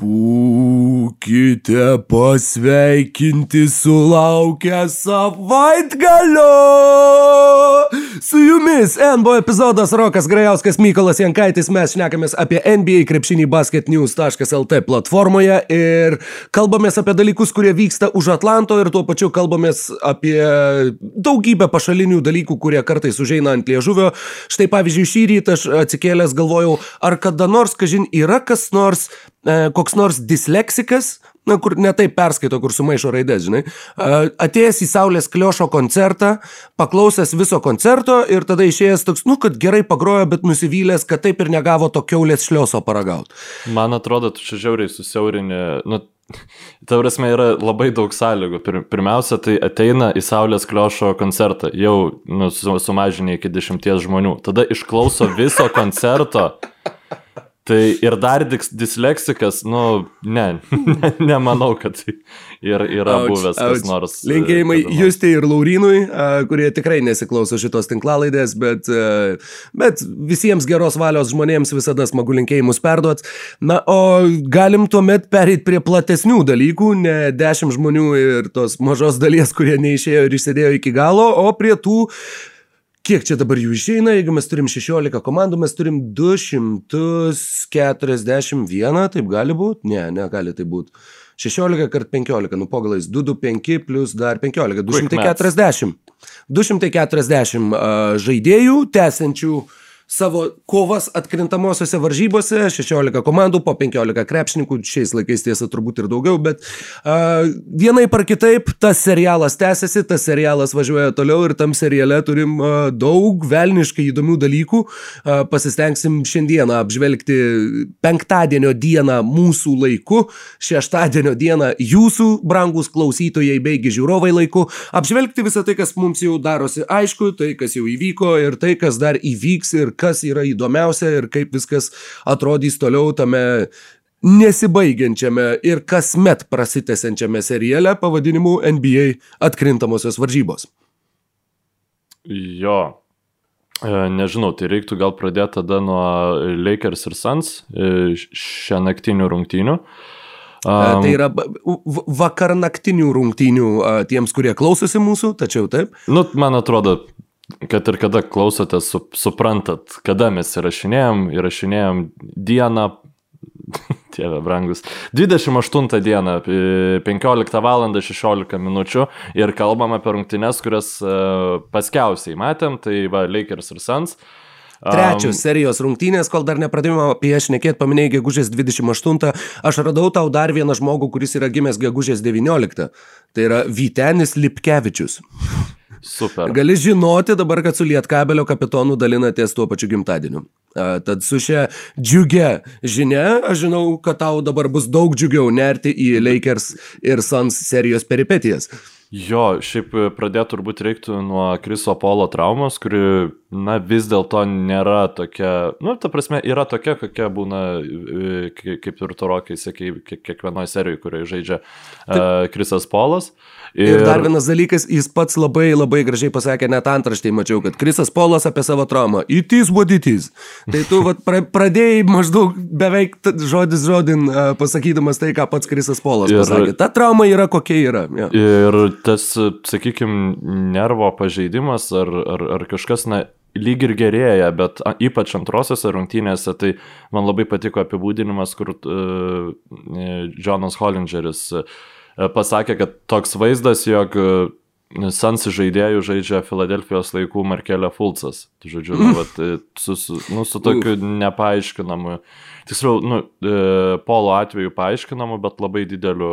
Būkite pasveikinti sulaukę savaitgalio! Su jumis NBO epizodas Rokas Grajauskas, Mykolas Jankaitis, mes šnekamės apie NBA krepšinį basketnews.lt platformoje ir kalbamės apie dalykus, kurie vyksta už Atlanto ir tuo pačiu kalbamės apie daugybę pašalinių dalykų, kurie kartais užeina ant liežuvio. Štai pavyzdžiui, šį rytą aš atsikėlęs galvojau, ar kada nors, kažin, yra kas nors E, koks nors disleksikas, na, kur netai perskaito, kur sumaišo raidės, žinai, atėjęs į Saulės kliošo koncertą, paklausęs viso koncerto ir tada išėjęs toks, nu, kad gerai pagrojo, bet nusivylęs, kad taip ir negavo to keulės šlioso paragauti. Man atrodo, tu čia žiauriai susiaurinė, nu, Ta prasme yra labai daug sąlygų. Pirmiausia, tai ateina į Saulės kliošo koncertą, jau nu, sumažinė iki dešimties žmonių. Tada išklauso viso koncerto Tai ir dar disleksikas, nu, ne, ne nemanau, kad ir yra auč, buvęs auč. kas nors. Linkėjimai Justė ir Laurinui, kurie tikrai nesiklauso šitos tinklalaidės, bet, bet visiems geros valios žmonėms visada smagu linkėjimus perduot. Na, o galim tuomet pereiti prie platesnių dalykų, ne dešimt žmonių ir tos mažos dalies, kurie neišėjo ir išsėdėjo iki galo, o prie tų Kiek čia dabar jų išeina, jeigu mes turim 16 komandų, mes turim 241, taip gali būti? Ne, negali tai būti. 16 kart 15, nu pogalais 225 plus dar 15, 240. 240 uh, žaidėjų, tęsiančių uh, savo kovas atkrintamosiose varžybose, 16 komandų, po 15 krepšininkų, šiais laikais tiesa turbūt ir daugiau, bet uh, vienai par kitaip tas serialas tęsiasi, tas serialas važiuoja toliau ir tam seriale turim uh, daug velniškai įdomių dalykų. Uh, pasistengsim šiandieną apžvelgti penktadienio dieną mūsų laiku, šeštadienio dieną jūsų, brangus klausytojai beigi žiūrovai laiku, apžvelgti visą tai, kas mums jau darosi aišku, tai, kas jau įvyko ir tai, kas dar įvyks ir kas yra įdomiausia ir kaip viskas atrodys toliau tame nesibaigiančiame ir kasmet prasitęsiančiame seriale pavadinimu NBA atkrintamosios varžybos. Jo, e, Nežinau, tai reiktų gal pradėti tada nuo Lakers ir Suns e, šią naktinių rungtynių. Um, tai yra vakar naktinių rungtynių tiems, kurie klausosi mūsų, tačiau taip. Nu, man atrodo, kad ir kada klausotės, su, suprantat, kada mes įrašinėjom, įrašinėjom dieną, Dieve brangus. 28 dieną, 15 val. 16 minučių ir kalbam apie rungtynes, kurias uh, paskiausiai matėm, tai va, Lakers ir Suns. Trečios serijos rungtynės, kol dar nepradėjome apie jas šnekėti, paminėjai gegužės 28, aš radau tau dar vieną žmogų, kuris yra gimęs gegužės 19. Tai yra Vytenis Lipkevičius. Super. Gali žinoti dabar, kad su Lietkabelio kapitonu dalinatės tuo pačiu gimtadieniu. Tad su šia džiugia žinia, aš žinau, kad tau dabar bus daug džiugiau nerti į Lakers ir Suns serijos peripetijas. Jo, šiaip pradėti turbūt reiktų nuo Kriso Polo traumos, kuri, na, vis dėlto nėra tokia, nu, ta prasme, yra tokia, kokia būna, e, kaip ir Torokai, sakai, kiekvienoje serijoje, kurioje žaidžia uh, Krisas Polas. Ir... ir dar vienas dalykas, jis pats labai labai gražiai pasakė, net antraštėje mačiau, kad Krisas Polas apie savo traumą. It is what it is. Tai tu vat, pra, pradėjai maždaug beveik žodis žodin uh, pasakydamas tai, ką pats Krisas Polas ir, pasakė. Ta trauma yra kokia yra. Ja. Ir tas, sakykime, nervo pažeidimas ar, ar, ar kažkas, na, lyg ir gerėja, bet ypač antrosiose rungtynėse, tai man labai patiko apibūdinimas, kur uh, Jonas Hollingeris uh, E, pasakė, kad toks vaizdas, jog e, Sans žaidėjų žaidžia Filadelfijos laikų Markelė Fulcas. Tai žodžiu, nu, vat, e, su, su, nu, su tokiu nepaaiškinamu, tiksliau, nu, polo atveju paaiškinamu, bet labai dideliu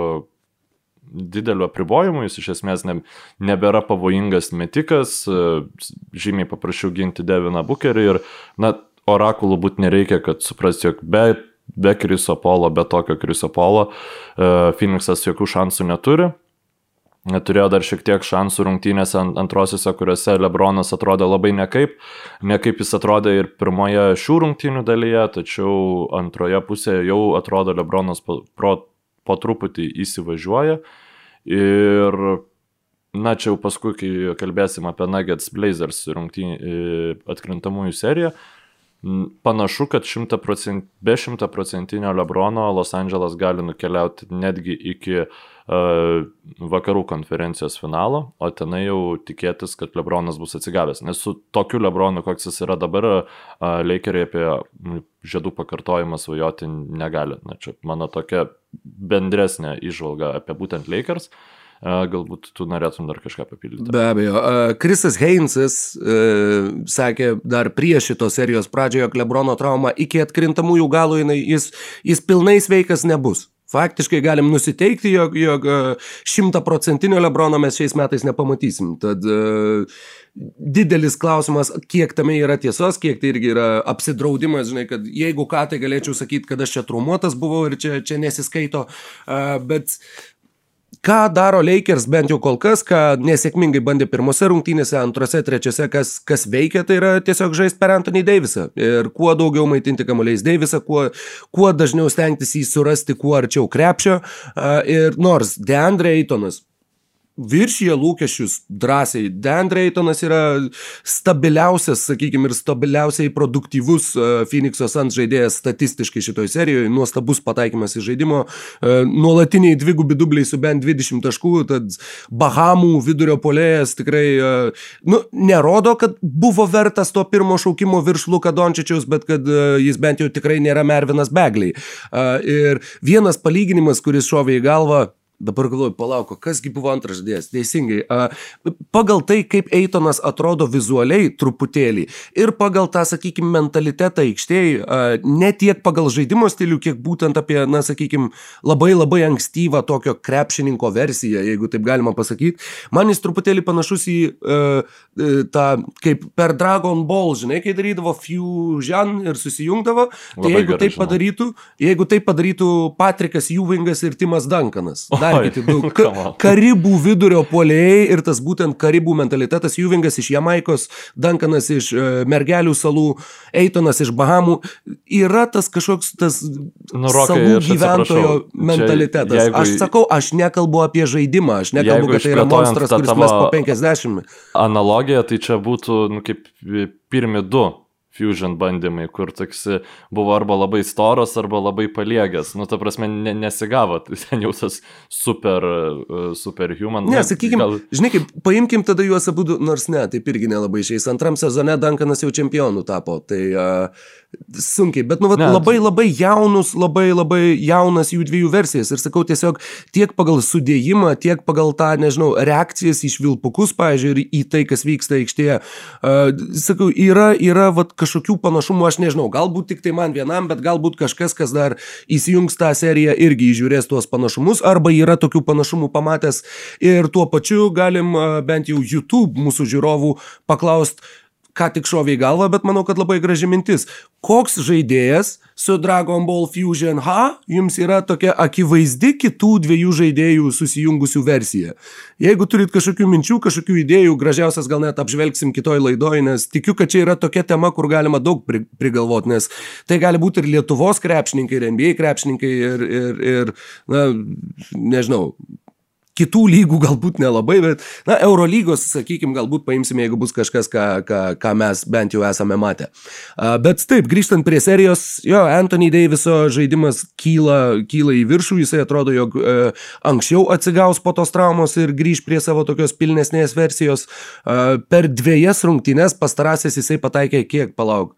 dideliu apribojimu, jis iš esmės ne, nebėra pavojingas metikas, žymiai paprašiau ginti Deviną Bukerį ir, na, orakulų būti nereikia, kad suprasti, jog be be Kriso Polo, be tokio Kriso Polo, e, Phoenixas jokių šansų neturi. Turėjo dar šiek tiek šansų rungtynėse antrosiuose, kuriuose Lebronas atrodė labai nekaip. Nekaip jis atrodė ir pirmoje šių rungtynių dalyje, tačiau antroje pusėje jau atrodo Lebronas pro, po truputį įsivažiuoja. Ir, na, čia jau paskui, kai kalbėsim apie Nuggets Blazers rungtynį e, atkrintamųjų seriją, panašu, kad 100%, be šimtaprocentinio Lebrono Los Andželas gali nukeliauti netgi iki uh, vakarų konferencijos finalo, o tenai jau tikėtis, kad Lebronas bus atsigavęs. Nes su tokiu Lebronu, koks jis yra dabar, uh, Lakeriai apie žiedų pakartojimą svajoti negali. Na, čia mano tokia bendresnė išvalga apie būtent Lakers. Uh, Galbūt tu norėtum dar kažką papildyti. Be abejo. Krisas Heinsas e, sakė dar prieš šitos serijos pradžioje, jog Lebrono trauma iki atkrintamųjų galų jinai, jis, jis pilnai sveikas nebus. Faktiškai galim nusiteikti, jog, jog šimtaprocentinio Lebrono mes šiais metais nepamatysim. Tad uh, didelis klausimas, kiek tame yra tiesos, kiek tai irgi yra apsidraudimas, žinai, kad jeigu ką, tai galėčiau sakyti, kad aš čia traumuotas buvau ir čia, čia nesiskaito, uh, bet ką daro Lakers bent jau kol kas, ką nesėkmingai bandė pirmose rungtynėse, antrose, trečiose, kas, kas veikia, tai yra tiesiog žaisti per Anthony Davisą. Ir kuo daugiau maitinti kamuoliais Davisą, kuo, kuo dažniau stengtis jį surasti, kuo arčiau krepšio. Ir nors Deandre Eitonas viršyje lūkesčius drąsiai. Dan Draytonas yra stabiliausias, sakykime, ir stabiliausiai produktyvus uh, Phoenix'o Suns žaidėjas statistiškai šitoje serijoje, nuostabus pataikymas į žaidimo, uh, nuolatiniai dvigubi dubliai su bent 20 taškų, tad Bahamų vidurio polėjas tikrai, uh, nu, nerodo, kad buvo vertas to pirmo šaukimo virš Luka Dončičiaus, bet kad jis bent jau tikrai nėra Mervinas Begliai. Ir vienas palyginimas, kuris šovė į galvą, Dabar galvoju, palauk, kasgi buvo antras žaidėjas. Teisingai. Pagal tai, kaip Eitonas atrodo vizualiai truputėlį ir pagal tą, sakykime, mentalitetą aikštėje, ne tiek pagal žaidimo stilių, kiek būtent apie, na, sakykime, labai labai ankstyvą tokio krepšininko versiją, jeigu taip galima pasakyti, man jis truputėlį panašus į uh, tą, kaip per Dragon Ball, žinai, kai darydavo Fusion ir susijungdavo, tai labai jeigu taip padarytų, jeigu taip padarytų Patrikas Juvingas ir Timas Duncanas. O dar kiti du. Ka karibų vidurio polėjai ir tas būtent karibų mentalitetas. Juvingas iš Jamaikos, Dankanas iš uh, Mergelių salų, Eitonas iš Bahamų. Yra tas kažkoks tas nu, rokai, salų gyventojo mentalitetas. Jeigu, aš sakau, aš nekalbu apie žaidimą, aš nekalbu, kad tai yra monstras, kuris mes po 50. Analogija tai čia būtų nu, kaip pirmi du fusion bandymai, kur toks buvo arba labai storas, arba labai paliegęs. Nu, ta prasme, ne, nesigavo, ten jau tas super, super human. Ne, sakykime, gal... žinai, kaip, paimkim tada juos abu, nors ne, taip irgi nelabai išeis. Antram sezone Dankanas jau čempionų tapo, tai uh, sunkiai, bet nu, vat, ne, labai labai jaunus, labai labai jaunas jų dviejų versijas. Ir sakau, tiesiog tiek pagal sudėjimą, tiek pagal tą, nežinau, reakcijas į švilpukus, pažiūrėjau, ir į tai, kas vyksta aikštėje. Uh, sakau, yra, yra vat, kažkokių panašumų, aš nežinau, galbūt tik tai man vienam, bet galbūt kažkas, kas dar įsijungs tą seriją, irgi įžiūrės tuos panašumus, arba yra tokių panašumų pamatęs. Ir tuo pačiu galim uh, bent jau YouTube mūsų žiūrovų paklausti, ką tik šovė į galvą, bet manau, kad labai graži mintis. Koks žaidėjas su Dragon Ball Fusion H jums yra tokia akivaizdi kitų dviejų žaidėjų susijungusių versija? Jeigu turit kažkokių minčių, kažkokių idėjų, gražiausias gal net apžvelgsim kitoj laidoj, nes tikiu, kad čia yra tokia tema, kur galima daug prigalvoti, nes tai gali būti ir Lietuvos krepšininkai, ir NBA krepšininkai, ir, ir, ir na, nežinau, kitų lygų galbūt nelabai, bet, na, Eurolygos, sakykime, galbūt paimsime, jeigu bus kažkas, ką, ką, ką mes bent jau esame matę. Bet taip, grįžtant prie serijos, jo, Anthony Daviso žaidimas kyla, kyla į viršų, jisai atrodo, jog e, anksčiau atsigaus po tos traumos ir grįž prie savo tokios pilnesnės versijos. E, per dviejas rungtynes pastarąsias jisai pataikė kiek, palauk,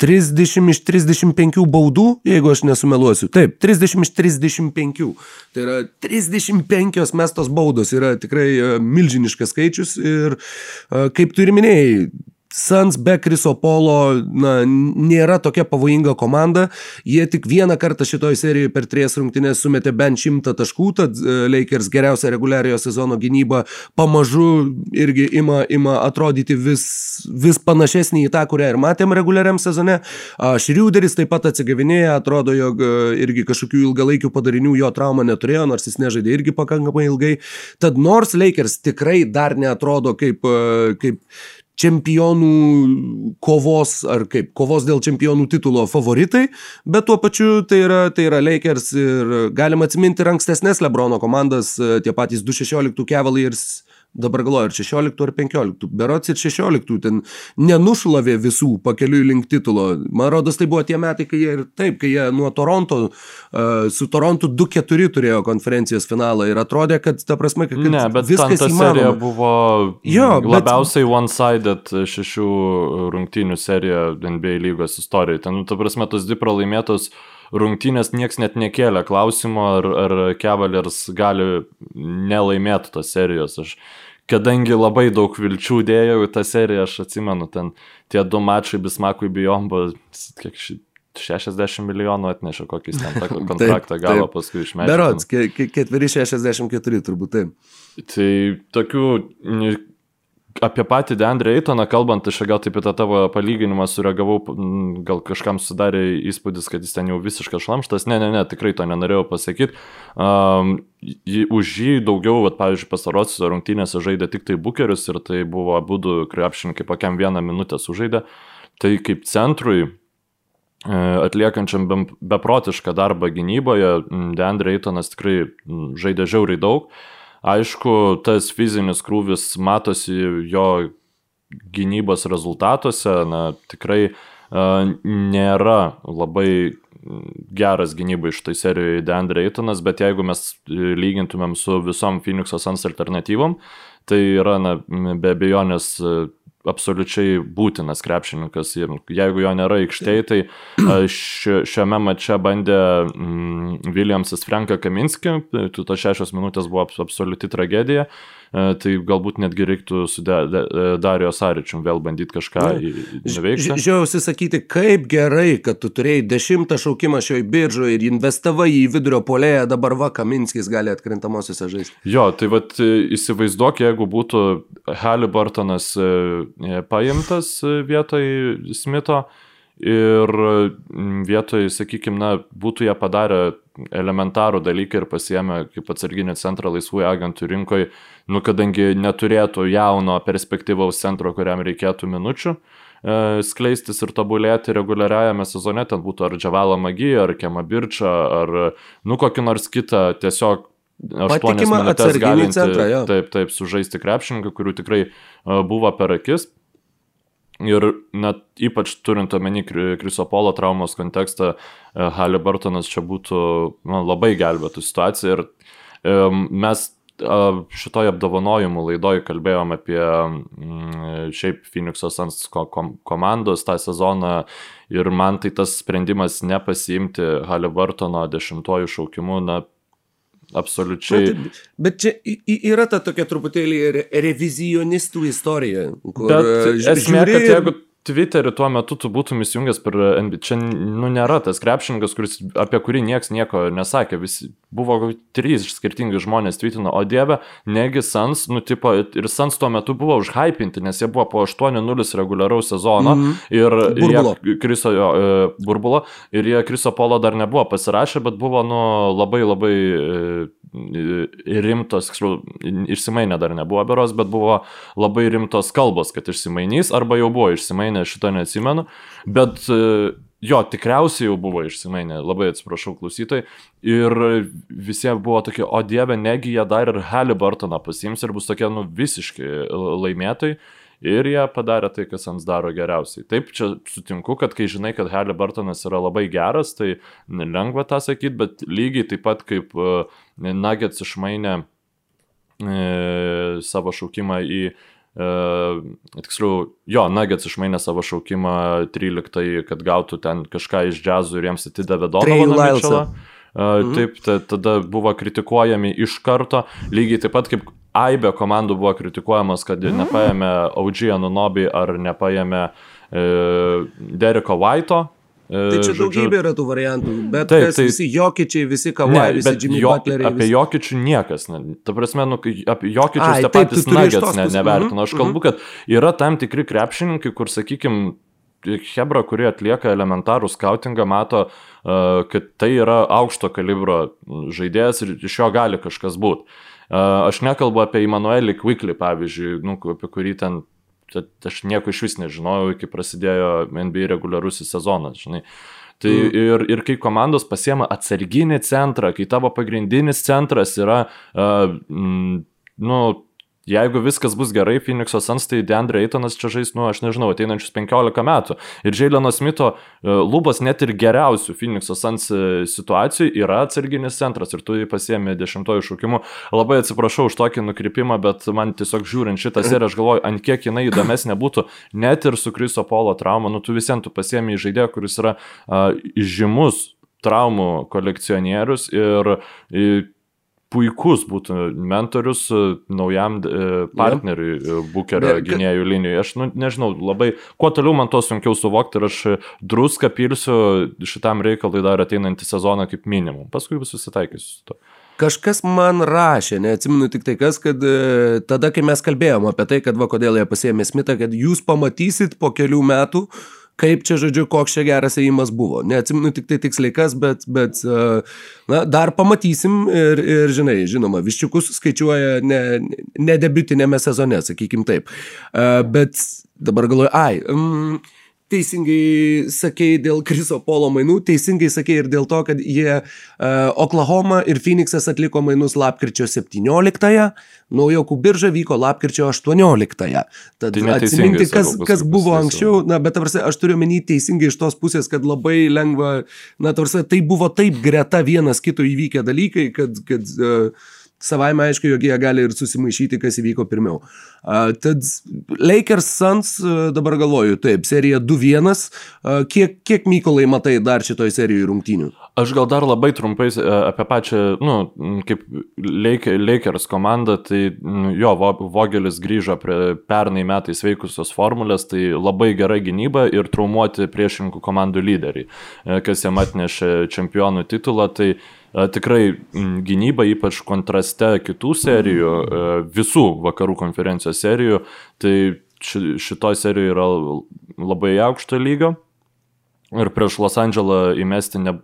30 iš 35 baudų, jeigu aš nesumeluosiu. Taip, 30 iš 35. Tai yra 35 mestos baudos, yra tikrai e, milžiniškas skaičius ir e, kaip tu ir minėjai, Suns be Kriso Polo na, nėra tokia pavojinga komanda. Jie tik vieną kartą šitoje serijoje per tris rungtynės sumetė bent šimtą taškų, tad e, Lakers geriausia reguliariojo sezono gynyba pamažu irgi ima, ima atrodyti vis, vis panašesnį į tą, kurią ir matėm reguliariam sezone. Šriuderis taip pat atsigavinėja, atrodo, jog e, irgi kažkokių ilgalaikių padarinių jo trauma neturėjo, nors jis nežaidė irgi pakankamai ilgai. Tad nors Lakers tikrai dar neatrodo kaip, e, kaip čempionų kovos ar kaip kovos dėl čempionų titulo favoritai, bet tuo pačiu tai yra, tai yra Lakers ir galima atsiminti ir ankstesnės Lebrono komandas, tie patys 216 Cavaliers dabar galvoju, ar 16 ar 15, berots ir 16, ten nenušlavė visų pakeliui link titulo. Man rodos, tai buvo tie metai, kai jie ir taip, kai jie nuo Toronto, uh, su Toronto 2-4 turėjo konferencijos finalą ir atrodė, kad ta prasme, kad ne, bet viskas serija buvo jo, labiausiai bet... one-sided šešių rungtynių serija NBA lygos istorijoje. Ten, ta prasme, tos dvi pralaimėtos rungtynės nieks net nekėlė klausimo, ar, ar Cavaliers gali nelaimėti tos serijos. Aš, kadangi labai daug vilčių dėjau į tą seriją, aš atsimenu, ten tie du mačai Bismakui Bijombo, kiek šį 60 milijonų atnešė, kokį kontraktą gavo paskui išmetė. Berots, ke, ke, ketveri 64 turbūt taip. Tai tokių apie patį Deandre Eitoną kalbant, aš gal taip į tą tavo palyginimą sureagavau, gal kažkam sudarė įspūdis, kad jis ten jau visiškas šlamštas. Ne, ne, ne, tikrai to nenorėjau pasakyti. Um, už jį daugiau, vat, pavyzdžiui, pastarosios rungtynėse žaidė tik tai Bukerius ir tai buvo abu krepšininkai po kiam vieną minutę sužaidė. Tai kaip centrui e, atliekančiam beprotišką darbą gynyboje, Deandre Eitonas tikrai žaidė žiauriai daug. Aišku, tas fizinis krūvis matosi jo gynybos rezultatuose, na, tikrai uh, nėra labai geras gynybai iš tai serijoje Deandre Eitonas, bet jeigu mes lygintumėm su visom Phoenix'o Sans alternatyvom, tai yra, na, be abejonės absoliučiai būtinas krepšininkas. Ir jeigu jo nėra aikštėje, tai šiame mače bandė mm, Williamsas Franką Kaminskį, tu to šešios minutės buvo absoliuti tragedija. E, tai galbūt netgi reiktų su Dario Saričium vėl bandyti kažką nuveikti. Žiausi sakyti, kaip gerai, kad tu turėjai dešimtą šaukimą šioj biržoje ir investavai į vidurio polėją, dabar va Kaminskis gali atkrintamosiose žaisti. Jo, tai vad e, įsivaizduok, jeigu būtų Halliburtonas e, paimtas vietoj Smito, ir vietoj, sakykime, na, būtų jie padarę elementarų dalyką ir pasiemę kaip atsarginį centrą laisvųjų agentų rinkoje, nu, kadangi neturėtų jauno perspektyvaus centro, kuriam reikėtų minučių e, skleistis ir tobulėti reguliariajame sezone, ten būtų ar Džavalą Magiją, ar Kemą Birčą, ar, nu, kokį nors kitą tiesiog aštuonias minutės galinti centrą, jo. taip, taip, sužaisti krepšininką, kurių tikrai uh, buvo per akis. Ir net ypač turint omeny Krisopolo traumos kontekstą, e, Halliburtonas čia būtų nu, labai gelbėtų situaciją. Ir um, mes šitoje apdovanojimų laidoje kalbėjom apie um, šiaip Phoenix'o Suns kom komandos tą sezoną ir man tai tas sprendimas nepasiimti Halliburtono dešimtojų šaukimų, na, absoliučiai. Na, tai, bet čia yra ta tokia truputėlį revizionistų istorija. Kur, bet e, esmė, kad jeigu Twitterį tuo metu tu būtum įsijungęs per NBA. Čia nu, nėra tas krepšininkas, kuris, apie kurį niekas nieko nesakė. Visi, buvo trys skirtingi žmonės tweetino, o dieve, negi Sans, nu, tipo, ir Sans tuo metu buvo užhypinti, nes jie buvo po 8-0 reguliaraus sezono mm -hmm. ir burbulo. jie kriso jo e, burbulo ir jie kriso polo dar nebuvo pasirašę, bet buvo nu, labai labai e, rimtos, išsimainę dar nebuvo beros, bet buvo labai rimtos kalbos, kad išsimainys, arba jau buvo išsimainę, šito neatsimenu, bet e, jo, tikriausiai jau buvo išsimainę, labai atsiprašau klausytojai, ir visi buvo tokie, o dieve, negi jie dar ir Halliburtoną pasiims ir bus tokie, nu, visiškai laimėtojai. Ir jie padarė tai, kas Sans daro geriausiai. Taip, čia sutinku, kad kai žinai, kad Halliburtonas yra labai geras, tai lengva tą sakyti, bet lygiai taip pat kaip uh, Nuggets išmainė e, savo šaukimą į Uh, tiksliau, jo, Nuggets išmainė savo šaukimą 13, kad gautų ten kažką iš džiazų ir jiems atidavė Donovaną. Uh, mhm. Taip, ta, tada buvo kritikuojami iš karto, lygiai taip pat kaip Aibė komandų buvo kritikuojamas, kad mhm. nepaėmė OG Anunobi ar nepaėmė uh, Dereko White'o, Tai čia žodžiu, daugybė yra tų variantų, bet taip, kas, tai, visi jokičiai, visi kavai, visi Jimmy jo, Butleriai. Apie visi... jokičių niekas, ne, ta prasme, nu, apie jokičius tie patys nagets ne, nevertino. Aš mhm, kalbu, mhm. kad yra tam tikri krepšininkai, kur, sakykime, Hebra, kurie atlieka elementarų skautingą, mato, uh, kad tai yra aukšto kalibro žaidėjas ir iš jo gali kažkas būti. Uh, aš nekalbu apie Emanuelį Quickly, pavyzdžiui, nu, apie kurį ten aš nieko iš vis nežinojau, iki prasidėjo NBA reguliarusis sezonas, žinai. Tai mm. ir, ir kai komandos pasiema atsarginį centrą, kai tavo pagrindinis centras yra, uh, mm, nu, jeigu viskas bus gerai, Phoenix'o Suns, tai Deandre Eitonas čia žais, nu, aš nežinau, ateinančius 15 metų. Ir Jaileno Smito e, lubas net ir geriausių Phoenix'o Suns e, situacijų yra atsarginis centras ir tu jį pasiemi dešimtojų šūkimu. Labai atsiprašau už tokį nukrypimą, bet man tiesiog žiūrint šitą seriją, aš galvoju, ant kiek jinai įdomesnė būtų, net ir su Kriso Polo trauma, nu tu visiems tu pasiemi žaidėją, kuris yra uh, žymus traumų kolekcionierius ir, ir puikus būtų mentorius e, naujam e, partneriui yeah. Bukerio gynėjų linijoje. Aš nu, nežinau, labai, kuo toliau man to sunkiau suvokti ir aš druską pilsiu šitam reikalui dar ateinantį sezoną kaip minimum. Paskui susitaikysiu su to. Kažkas man rašė, neatsimenu tik tai kas, kad e, tada, kai mes kalbėjom apie tai, kad va kodėl jie pasėmė Smitą, kad jūs pamatysit po kelių metų, uh, kaip čia, žodžiu, koks čia geras ėjimas buvo. Neatsimenu tik tai tiksliai kas, bet, bet na, dar pamatysim ir, ir, žinai, žinoma, viščiukus skaičiuoja ne, ne debiutinėme sezone, sakykim taip. Bet dabar galvoju, ai, mm, teisingai sakei dėl Kriso Polo mainų, teisingai sakei ir dėl to, kad jie uh, Oklahoma ir Phoenixas atliko mainus lapkričio 17-ąją, naujokų birža vyko lapkričio 18-ąją. Tad tai atsiminti, kas, kas buvo anksčiau, na, bet tarsi aš turiu menį teisingai iš tos pusės, kad labai lengva, na, tarsi tai buvo taip greta vienas kito įvykę dalykai, kad, kad uh, savaime aišku, jog jie gali ir susimaišyti, kas įvyko pirmiau. Uh, tad Lakers Suns, uh, dabar galvoju, taip, serija 2-1, uh, kiek, kiek Mykolai matai dar šitoj serijoje rungtynių? Aš gal dar labai trumpai apie pačią, nu, kaip Lakers komanda, tai jo, Vogelis grįžo prie pernai metais veikusios formulės, tai labai gera gynyba ir traumuoti priešininkų komandų lyderiai, kas jam atnešė čempionų titulą, tai uh, tikrai gynyba, ypač kontraste kitų serijų, visų vakarų konferencijos serijų, tai šitoje serijoje yra labai aukšto lygio ir prieš Los Andželą įmesti ne,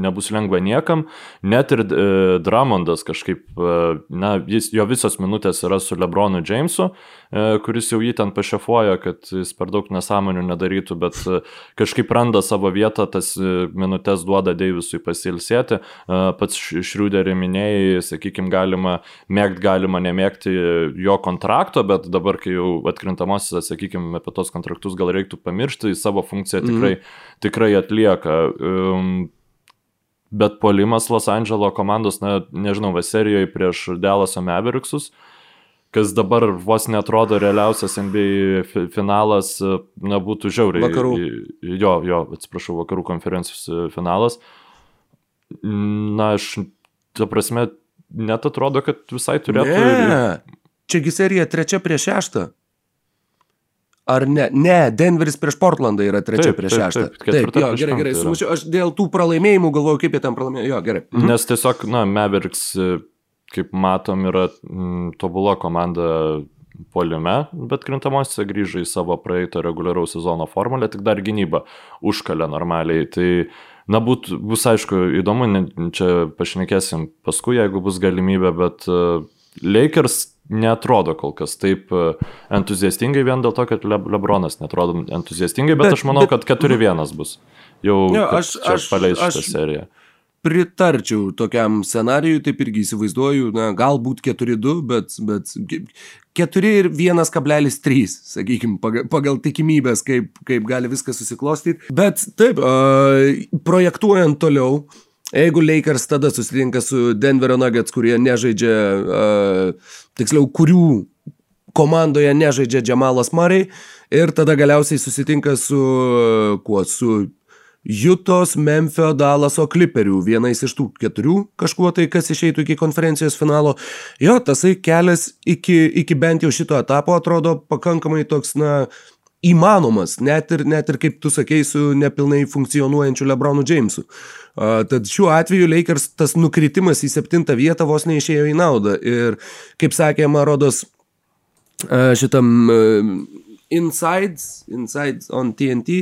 nebus lengva niekam, net ir e, Dramondas kažkaip, e, na, jis, jo visos minutės yra su Lebronu Jamesu, e, kuris jau jį ten pašefuoja, kad jis per daug nesąmonių nedarytų, bet e, kažkaip randa savo vietą, tas e, minutės duoda Deivisui pasilsėti, e, pats Šriuderį minėjai, sakykime, galima mėgti, galima nemėgti jo kontrakto, bet dabar, kai jau atkrintamosios, sakykime, apie tos kontraktus gal reiktų pamiršti, savo funkciją tikrai, mm. Tikrai atlieka. Bet polimas Los Andželo komandos, na, nežinau, serijoje prieš Delaso Mevericksus, kas dabar vos netrodo realiausias NBA finalas, na, būtų žiauriai. Vakarų. Jo, jo, atsiprašau, vakarų konferencijos finalas. Na, aš, ta prasme, net atrodo, kad visai turėtų. Ne. Čiagi serija trečia prieš šeštą. Ar ne? Ne, Denveris prieš Portlandą yra trečia taip, prieš šeštą. Taip, taip, taip jo, gerai, gerai. Sumušiu, aš dėl tų pralaimėjimų galvoju, kaip jie ten pralaimėjo. Jo, gerai. Mhm. Nes tiesiog, na, Mavericks, kaip matom, yra m, tobula komanda poliume, bet krintamosiose grįžo į savo praeito reguliaraus sezono formulę, tik dar gynyba užkalė normaliai. Tai, na, būt, bus aišku įdomu, čia pašnekėsim paskui, jeigu bus galimybė, bet uh, Lakers netrodo kol kas taip e, entuziastingai vien dėl to, kad Le Lebronas netrodo entuziastingai, bet, bet aš manau, bet, kad 4-1 bus. Jau jo, aš, aš paleis šitą seriją. Pritarčiau tokiam scenarijui, taip irgi įsivaizduoju, na, galbūt 4-2, bet, bet 4 ir 1,3, sakykime, pagal, pagal tikimybės, kaip, kaip gali viskas susiklostyti. Bet taip, uh, projektuojant toliau, uh, Jeigu Lakers tada susitinka su Denverio Nuggets, kurie nežaidžia, uh, tiksliau, kurių komandoje nežaidžia Džemalas Murray ir tada galiausiai susitinka su, kuo, su Jutos, Memphio, Dallaso Clipperių, vienais iš tų keturių kažkuo tai, kas išeitų iki konferencijos finalo. Jo, tasai kelias iki, iki bent jau šito etapo atrodo pakankamai toks, na, įmanomas, net ir, net ir kaip tu sakei, su nepilnai funkcionuojančiu Lebronu Jamesu. Uh, tad šiuo atveju Lakers tas nukritimas į septintą vietą vos neišėjo į naudą. Ir kaip sakė Marodos uh, šitam uh, Inside, Inside on TNT,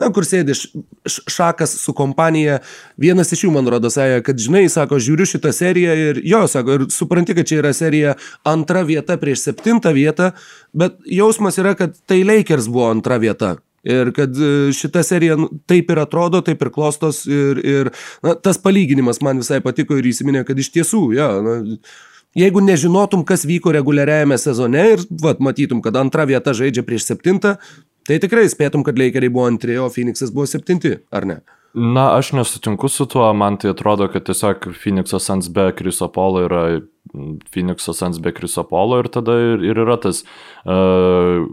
na, kur sėdi šakas su kompanija, vienas iš jų, man rodo, sąja, kad, žinai, sako, žiūriu šitą seriją ir jo, sako, ir supranti, kad čia yra serija antra vieta prieš septintą vietą, bet jausmas yra, kad tai Lakers buvo antra vieta. Ir kad e, šita serija nu, taip ir atrodo, taip ir klostos ir, ir na, tas palyginimas man visai patiko ir įsiminė, kad iš tiesų, ja, na, Jeigu nežinotum, kas vyko reguliariajame sezone ir vat, matytum, kad antra vieta žaidžia prieš septintą, tai tikrai spėtum, kad Lakeriai buvo antri, o Phoenixas buvo septinti, ar ne? Na, aš nesutinku su tuo, man tai atrodo, kad tiesiog Phoenix'o Sans be Kriso Polo yra Phoenix'o Sans be Kriso Polo ir tada ir, ir yra tas uh,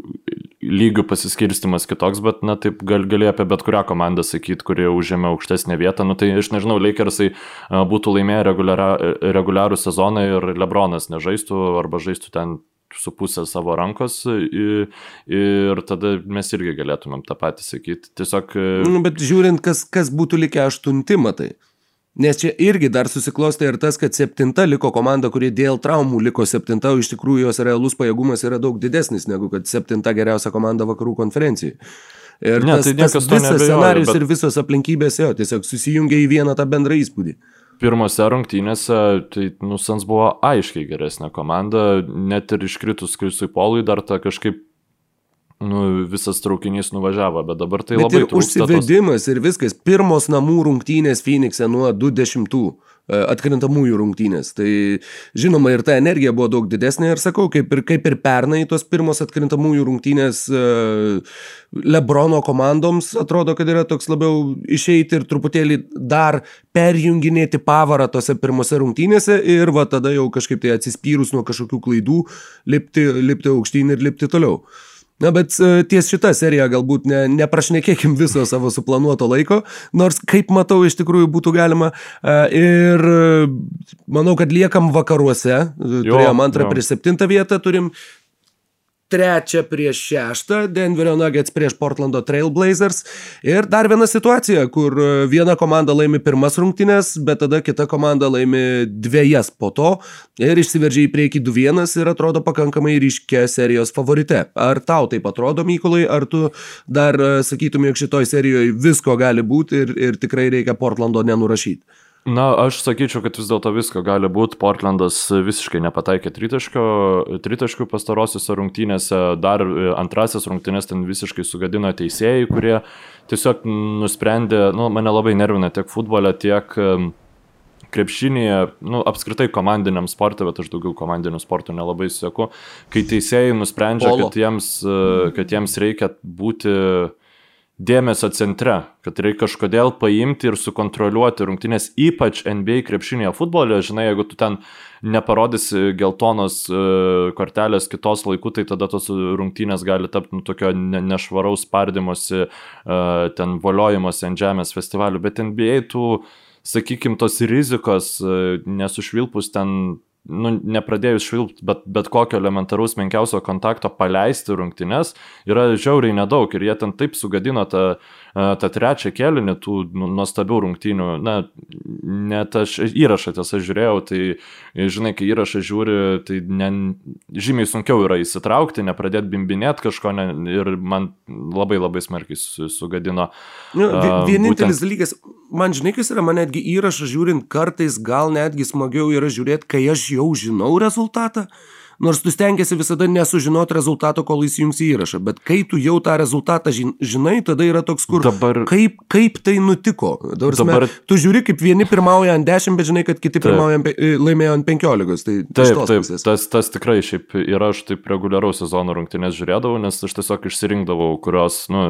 lygių pasiskirstimas kitoks, bet, na, taip gal, gali apie bet kurią komandą sakyti, kuri užėmė aukštesnę vietą. Nu, tai aš nežinau, Lakersai būtų laimėję reguliarų sezoną ir Lebronas nežaistų arba žaistų ten su pusė savo rankos ir, tada mes irgi galėtumėm tą patį sakyti. Tiesiog... Nu, bet žiūrint, kas, kas būtų likę aštunti, matai. Nes čia irgi dar susiklostė ir tas, kad septinta liko komanda, kuri dėl traumų liko septinta, o iš tikrųjų jos realus pajėgumas yra daug didesnis negu kad septinta geriausia komanda vakarų konferencijai. Ir ne, tas, tai tas visas nebejoja, scenarius bet... ir visos aplinkybės jo tiesiog susijungia į vieną tą bendrą įspūdį pirmose rungtynėse, tai Nusans buvo aiškiai geresnė komanda, net ir iškritus Krisui Polui dar ta kažkaip nu, visas traukinys nuvažiavo, bet dabar tai bet labai trūksta. Užsivedimas tos... ir viskas. Pirmos namų rungtynės Phoenix'e nuo 20 e, atkrintamųjų rungtynės. Tai žinoma ir ta energija buvo daug didesnė ir sakau, kaip ir, kaip ir pernai tos pirmos atkrintamųjų rungtynės uh, Lebrono komandoms atrodo, kad yra toks labiau išeiti ir truputėlį dar perjunginėti pavarą tose pirmose rungtynėse ir va tada jau kažkaip tai atsispyrus nuo kažkokių klaidų lipti, lipti aukštyn ir lipti toliau. Na, bet e, ties šitą seriją galbūt ne, neprašnekėkim viso savo suplanuoto laiko, nors kaip matau, iš tikrųjų būtų galima. E, ir e, manau, kad liekam vakaruose. Jo, Turėjom antrą jo. prieš septintą vietą, turim trečią prieš šeštą, Denverio Nuggets prieš Portlando Trailblazers. Ir dar viena situacija, kur e, viena komanda laimi pirmas rungtynės, bet tada kita komanda laimi dviejas po to ir išsiveržia į priekį 2-1 ir atrodo pakankamai ryškia serijos favorite. Ar tau taip atrodo, Mykolai, ar tu dar e, sakytum, jog šitoj serijoje visko gali būti ir, ir tikrai reikia Portlando nenurašyti? Na, aš sakyčiau, kad vis dėlto visko gali būti. Portlandas visiškai nepataikė tritaškių pastarosiuose rungtynėse, dar antrasis rungtynės ten visiškai sugadino teisėjai, kurie tiesiog nusprendė, nu, mane labai nervina tiek futbole, tiek krepšinėje, nu, apskritai komandiniam sportui, bet aš daugiau komandinių sportų nelabai sėku, kai teisėjai nusprendžia, Polo. kad jiems, kad jiems reikia būti uh, dėmesio centre, kad reikia kažkodėl paimti ir sukontroliuoti rungtynės, ypač NBA krepšinėje futbole, žinai, jeigu tu ten neparodysi geltonos uh, kortelės kitos laikų, tai tada tos rungtynės gali tapti nu, tokio ne, nešvaraus spardymosi, uh, ten voliojimuose ant žemės festivalių, bet NBA tų, sakykime, tos rizikos uh, nesušvilpus ten nu, nepradėjus švilpti, bet, bet kokio elementaraus menkiausio kontakto paleisti rungtynes yra žiauriai nedaug ir jie ten taip sugadino tą, tą trečią kėlinį tų nu, nuostabių rungtynių. Na, net aš įrašą tiesą žiūrėjau, tai žinai, kai įrašą žiūri, tai ne, žymiai sunkiau yra įsitraukti, nepradėti bimbinėti kažko ne, ir man labai labai smarkiai sugadino. Nu, vienintelis būtent... dalykas, man žinai, kas yra, man netgi įrašą žiūrint kartais gal netgi smagiau yra žiūrėti, kai aš jau žinau rezultatą, nors tu stengiasi visada nesužinoti rezultato, kol įsijungsi įrašą, bet kai tu jau tą rezultatą žinai, tada yra toks, kur dabar, kaip, kaip tai nutiko. Dabar, dabar tu žiūri, kaip vieni pirmauja ant 10, bet žinai, kad kiti pirmauja, e, laimėjo ant 15. Tai taip, taip, tas, tas tikrai šiaip yra, aš taip reguliaraus sezono rungtynės žiūrėdavau, nes aš tiesiog išsirinkdavau, kurios, nu,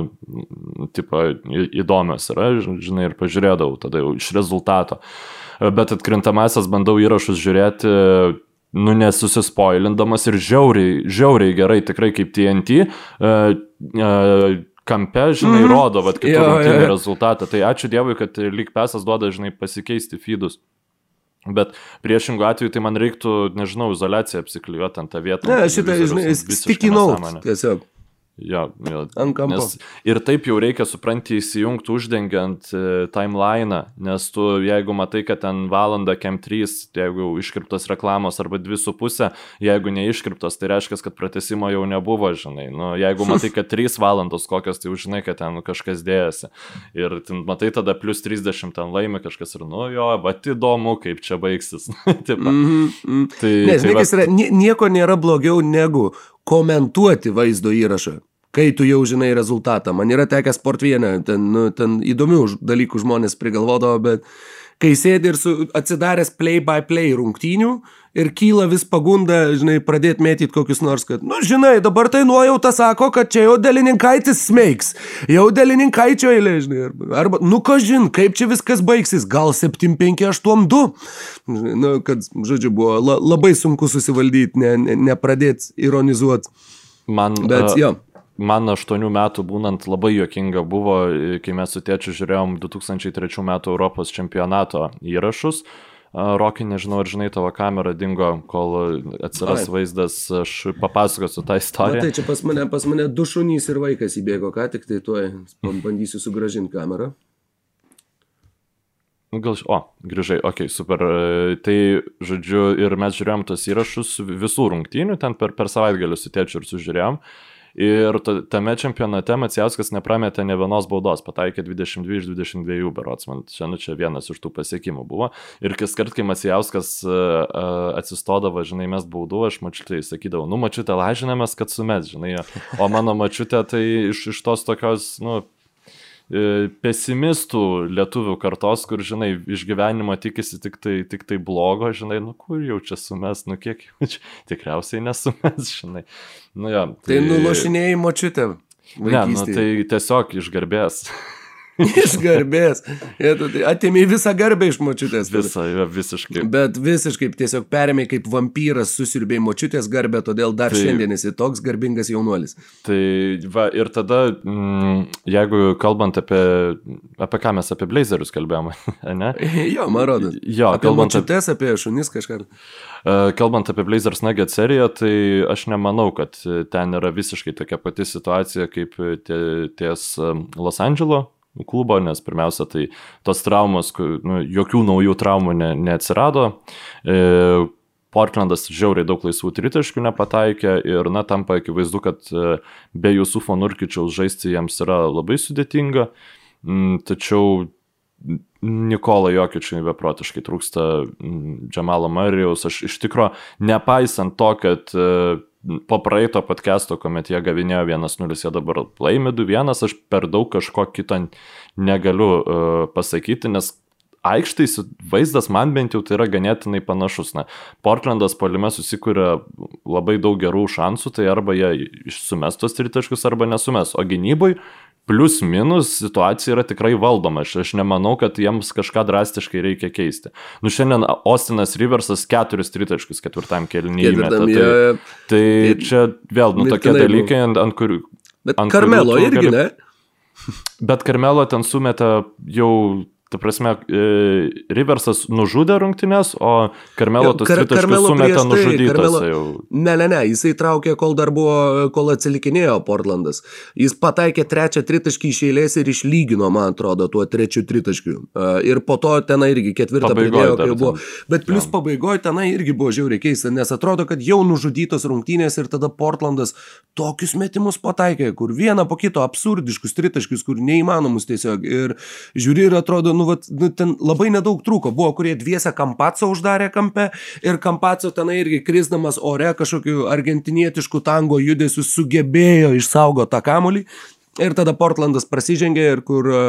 tipo, įdomios yra, žinai, ir pažiūrėdavau tada jau iš rezultato. Bet atkrintamasis bandau įrašus žiūrėti, nu nesusispoilindamas ir žiauriai, žiauriai gerai, tikrai kaip TNT. Uh, uh, kampe, žinai, mm. rodo, vad, kaip rungtynį rezultatą. Tai ačiū Dievui, kad lyg pesas duoda, žinai, pasikeisti feedus. Bet priešingų atveju tai man reiktų, nežinau, izolaciją apsiklijuoti ant tą vietą. Ne, šitą, žinai, sticky note. Tiesiog. Jo, jo. Ant kampo. Nes ir taip jau reikia, supranti, įsijungti uždengiant e, timeliną, nes tu, jeigu matai, kad ten valanda kem 3, tai jeigu iškriptos reklamos arba 2,5, jeigu neiškriptos, tai reiškia, kad pratesimo jau nebuvo, žinai. Nu, jeigu matai, kad 3 valandos kokios, tai jau žinai, kad ten kažkas dėjasi. Ir ten, matai, tada plus 30 ten laimi kažkas ir, nu jo, va, įdomu, kaip čia baigsis. mm -hmm. tai, ne, tai, va... yra, nieko nėra blogiau negu komentuoti vaizdo įrašą kai tu jau žinai rezultatą. Man yra tekę sportvienę, ten, nu, ten įdomių dalykų žmonės prigalvodavo, bet kai sėdi ir su atsidaręs play-by-play -play rungtynių ir kyla vis pagunda, žinai, pradėti mėtyti kokius nors, kad, nu, žinai, dabar tai nuojauta sako, kad čia jau dėlininkaitis smeiks, jau dėlininkaičio eilė, žinai, arba, arba nu, ką žin, kaip čia viskas baigsis, gal 7-5-8-2, nu, kad, žodžiu, buvo la, labai sunku susivaldyti, ne, ne, nepradėti ironizuoti. Man, Bet, uh, jo. Man aštuonių metų būnant labai juokinga buvo, kai mes su tėčiu žiūrėjom 2003 metų Europos čempionato įrašus. Uh, Rokai, nežinau, ar žinai, tavo kamera dingo, kol atsiras Ai. vaizdas, aš papasakosiu tą istoriją. Na, tai čia pas mane, pas mane du šunys ir vaikas įbėgo, ką tik tai tuoj bandysiu sugražinti kamerą. Nu, gal, o, grįžai, okei, okay, super. Tai, žodžiu, ir mes žiūrėjom tos įrašus visų rungtynių, ten per, per savaitgalį su tėčiu ir sužiūrėjom. Ir tame čempionate Macijauskas neprametė ne vienos baudos, pataikė 22 iš 22 berots, man čia, nu, čia vienas iš tų pasiekimų buvo. Ir kas kart, kai Macijauskas uh, atsistodavo, žinai, mes baudų, aš mačiutai sakydavau, nu, mačiutė lažinamės, kad sumes, žinai, o mano mačiutė tai iš, iš tos tokios, nu, E, pesimistų lietuvių kartos, kur, žinai, iš gyvenimo tikisi tik tai, tik tai blogo, žinai, nu kur jau čia sumes, nu kiek jau čia tikriausiai nesumes, žinai. Nu, ja, tai... tai nulošinėjimo čiutė. Ne, nu, tai tiesiog iš garbės. iš garbės. Atėmė visą garbę iš močiutės. Visą, visiškai. Bet visiškai tiesiog perėmė kaip vampyras susirbė močiutės garbę, todėl dar tai, šiandien esi toks garbingas jaunuolis. Tai va, ir tada, mm, jeigu kalbant apie, apie ką mes apie blazerius kalbėjome, ne? jo, man rodo. Jo, apie močiutės, apie šunis kažką. E, kalbant apie Blazers Nugget seriją, tai aš nemanau, kad ten yra visiškai tokia pati situacija kaip ties Los Andželo klubo, nes pirmiausia, tai tos traumos, nu, jokių naujų traumų ne, neatsirado. E, Portlandas žiauriai daug laisvų tritaškių nepataikė ir, na, tampa akivaizdu, kad e, be Jusufo Nurkičiaus žaisti jiems yra labai sudėtinga. Mm, tačiau Nikola Jokičiui beprotiškai trūksta mm, Džamalo Marijaus. Aš iš tikrųjų, nepaisant to, kad e, po praeito podcast'o, kuomet jie gavinėjo 1-0, jie dabar laimi 2-1, aš per daug kažko kito negaliu uh, pasakyti, nes aikštai vaizdas man bent jau tai yra ganėtinai panašus. Na, Portlandas polime susikūrė labai daug gerų šansų, tai arba jie išsumes tos tritaškus, arba nesumes, o gynybai plius minus situacija yra tikrai valdoma. Aš, aš nemanau, kad jiems kažką drastiškai reikia keisti. Nu šiandien Ostinas Riversas keturis tritaškus ketvirtam kelnyje įmetė. Tai, tai čia vėl, nu tokie dalykai, ant, ant kurių... Bet ant Karmelo kurių irgi, gali... ne? Bet Karmelo ten sumetė jau Ta prasme, e, Riversas nužudė rungtynės, o Karmelo tas Kar tritaškus sumetė tai, nužudytas Karmelo, jau. Ne, ne, ne, jisai traukė, kol dar buvo, kol atsilikinėjo Portlandas. Jis pataikė trečią tritaškį iš eilės ir išlygino, man atrodo, tuo trečiu tritaškiu. E, ir po to tenai irgi ketvirtą pridėjo, kai buvo. Bet plus pabaigoje tenai irgi buvo žiauriai keista, nes atrodo, kad jau nužudytos rungtynės ir tada Portlandas tokius metimus pataikė, kur vieną po kito absurdiškus tritaškius, kur neįmanomus tiesiog. Ir žiūri ir atrodo, nu, vat, nu, ten labai nedaug trūko. Buvo, kurie dviese Kampaco uždarė kampe ir Kampaco tenai irgi krisdamas ore kažkokiu argentinietišku tango judesiu sugebėjo išsaugoti tą kamolį Ir tada Portlandas prasižengė ir kur e,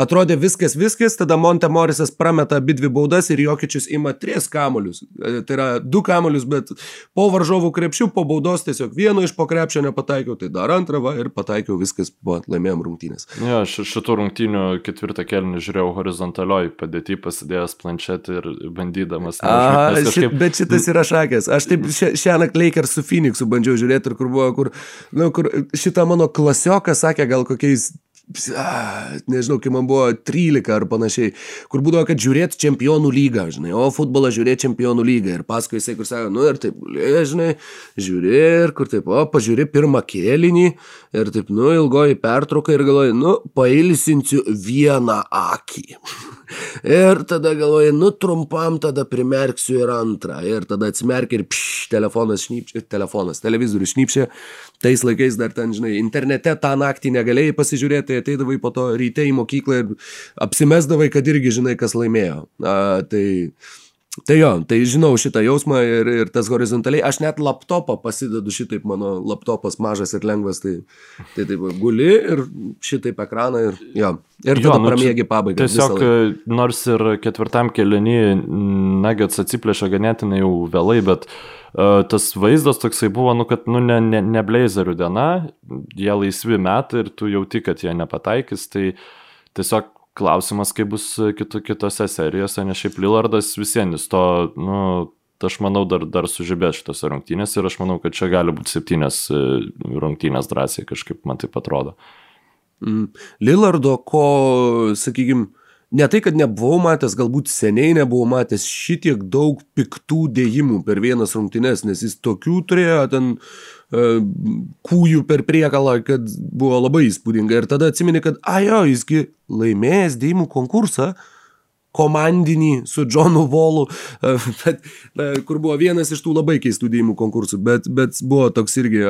atrodė viskas, viskas, tada Monte Morisas prameta abi dvi baudas ir Jokičius ima tris kamolius. E, tai yra du kamolius, bet po varžovų krepšių, po baudos tiesiog vieno iš po krepšio nepataikiau, tai dar antrą va, ir pataikiau viskas, buvo laimėjom rungtynės. Ja, aš šitų rungtynių ketvirtą kelnį žiūrėjau horizontalioj padėti, pasidėjęs planšetį ir bandydamas. Aha, kažkaip... šit, bet šitas yra šakės. Aš taip šią naktį Lakers su Phoenixu bandžiau žiūrėti ir kur buvo, kur, nu, kur šitą mano klasioką sakė, gal kokiais nežinau, kai man buvo 13 ar panašiai, kur būdavo, kad žiūrėt čempionų lygą, žinai, o futbolą žiūrėt čempionų lygą. Ir paskui jisai, kur sako, nu ir taip, žinai, žiūri ir kur taip, o pažiūri pirmą kėlinį ir taip, nu, ilgoji pertrauka ir galvoji, nu, pailsinsiu vieną akį. Ir tada galvoji, nu, trumpam tada primerksiu ir antrą. Ir tada atsimerkia ir pš, telefonas šnypčia, telefonas, televizorius šnypčia tais laikais dar ten, žinai, internete tą naktį negalėjai pasižiūrėti, tai ateidavai po to ryte į mokyklą ir apsimesdavai, kad irgi žinai, kas laimėjo. A, tai Tai jo, tai žinau šitą jausmą ir, ir tas horizontaliai, aš net laptopą pasidedu šitaip, mano laptopas mažas ir lengvas, tai, tai taip guli ir šitaip ekraną ir jo. Ir tada nu, pramiegi pabaigą. Tiesiog, nors ir ketvirtam kelinį Nuggets atsiplėšė ganėtinai jau vėlai, bet uh, tas vaizdas toksai buvo, nu, kad, nu, ne, ne, ne blazerių diena, jie laisvi metai ir tu jauti, kad jie nepataikys, tai tiesiog Klausimas, kaip bus kitu, kitose serijose, nes šiaip Lillardas visienis to, nu, aš manau, dar, dar sužibės šitose rungtynėse ir aš manau, kad čia gali būti septynės e, rungtynės drąsiai, kažkaip man tai atrodo. Mm. Lillardo, ko, sakykime, ne tai, kad nebuvau matęs, galbūt seniai nebuvau matęs šitiek daug piktų dėjimų per vienas rungtynes, nes jis tokių turėjo ten kūjų per priekalą, kad buvo labai įspūdinga. Ir tada atsimeni, kad, ajo, jisgi laimėjęs dėjimų konkursą, uh, komandinį su Johnu Volu, e, bet, na, kur buvo vienas iš tų labai keistų dėjimų konkursų, bet, bet buvo toks irgi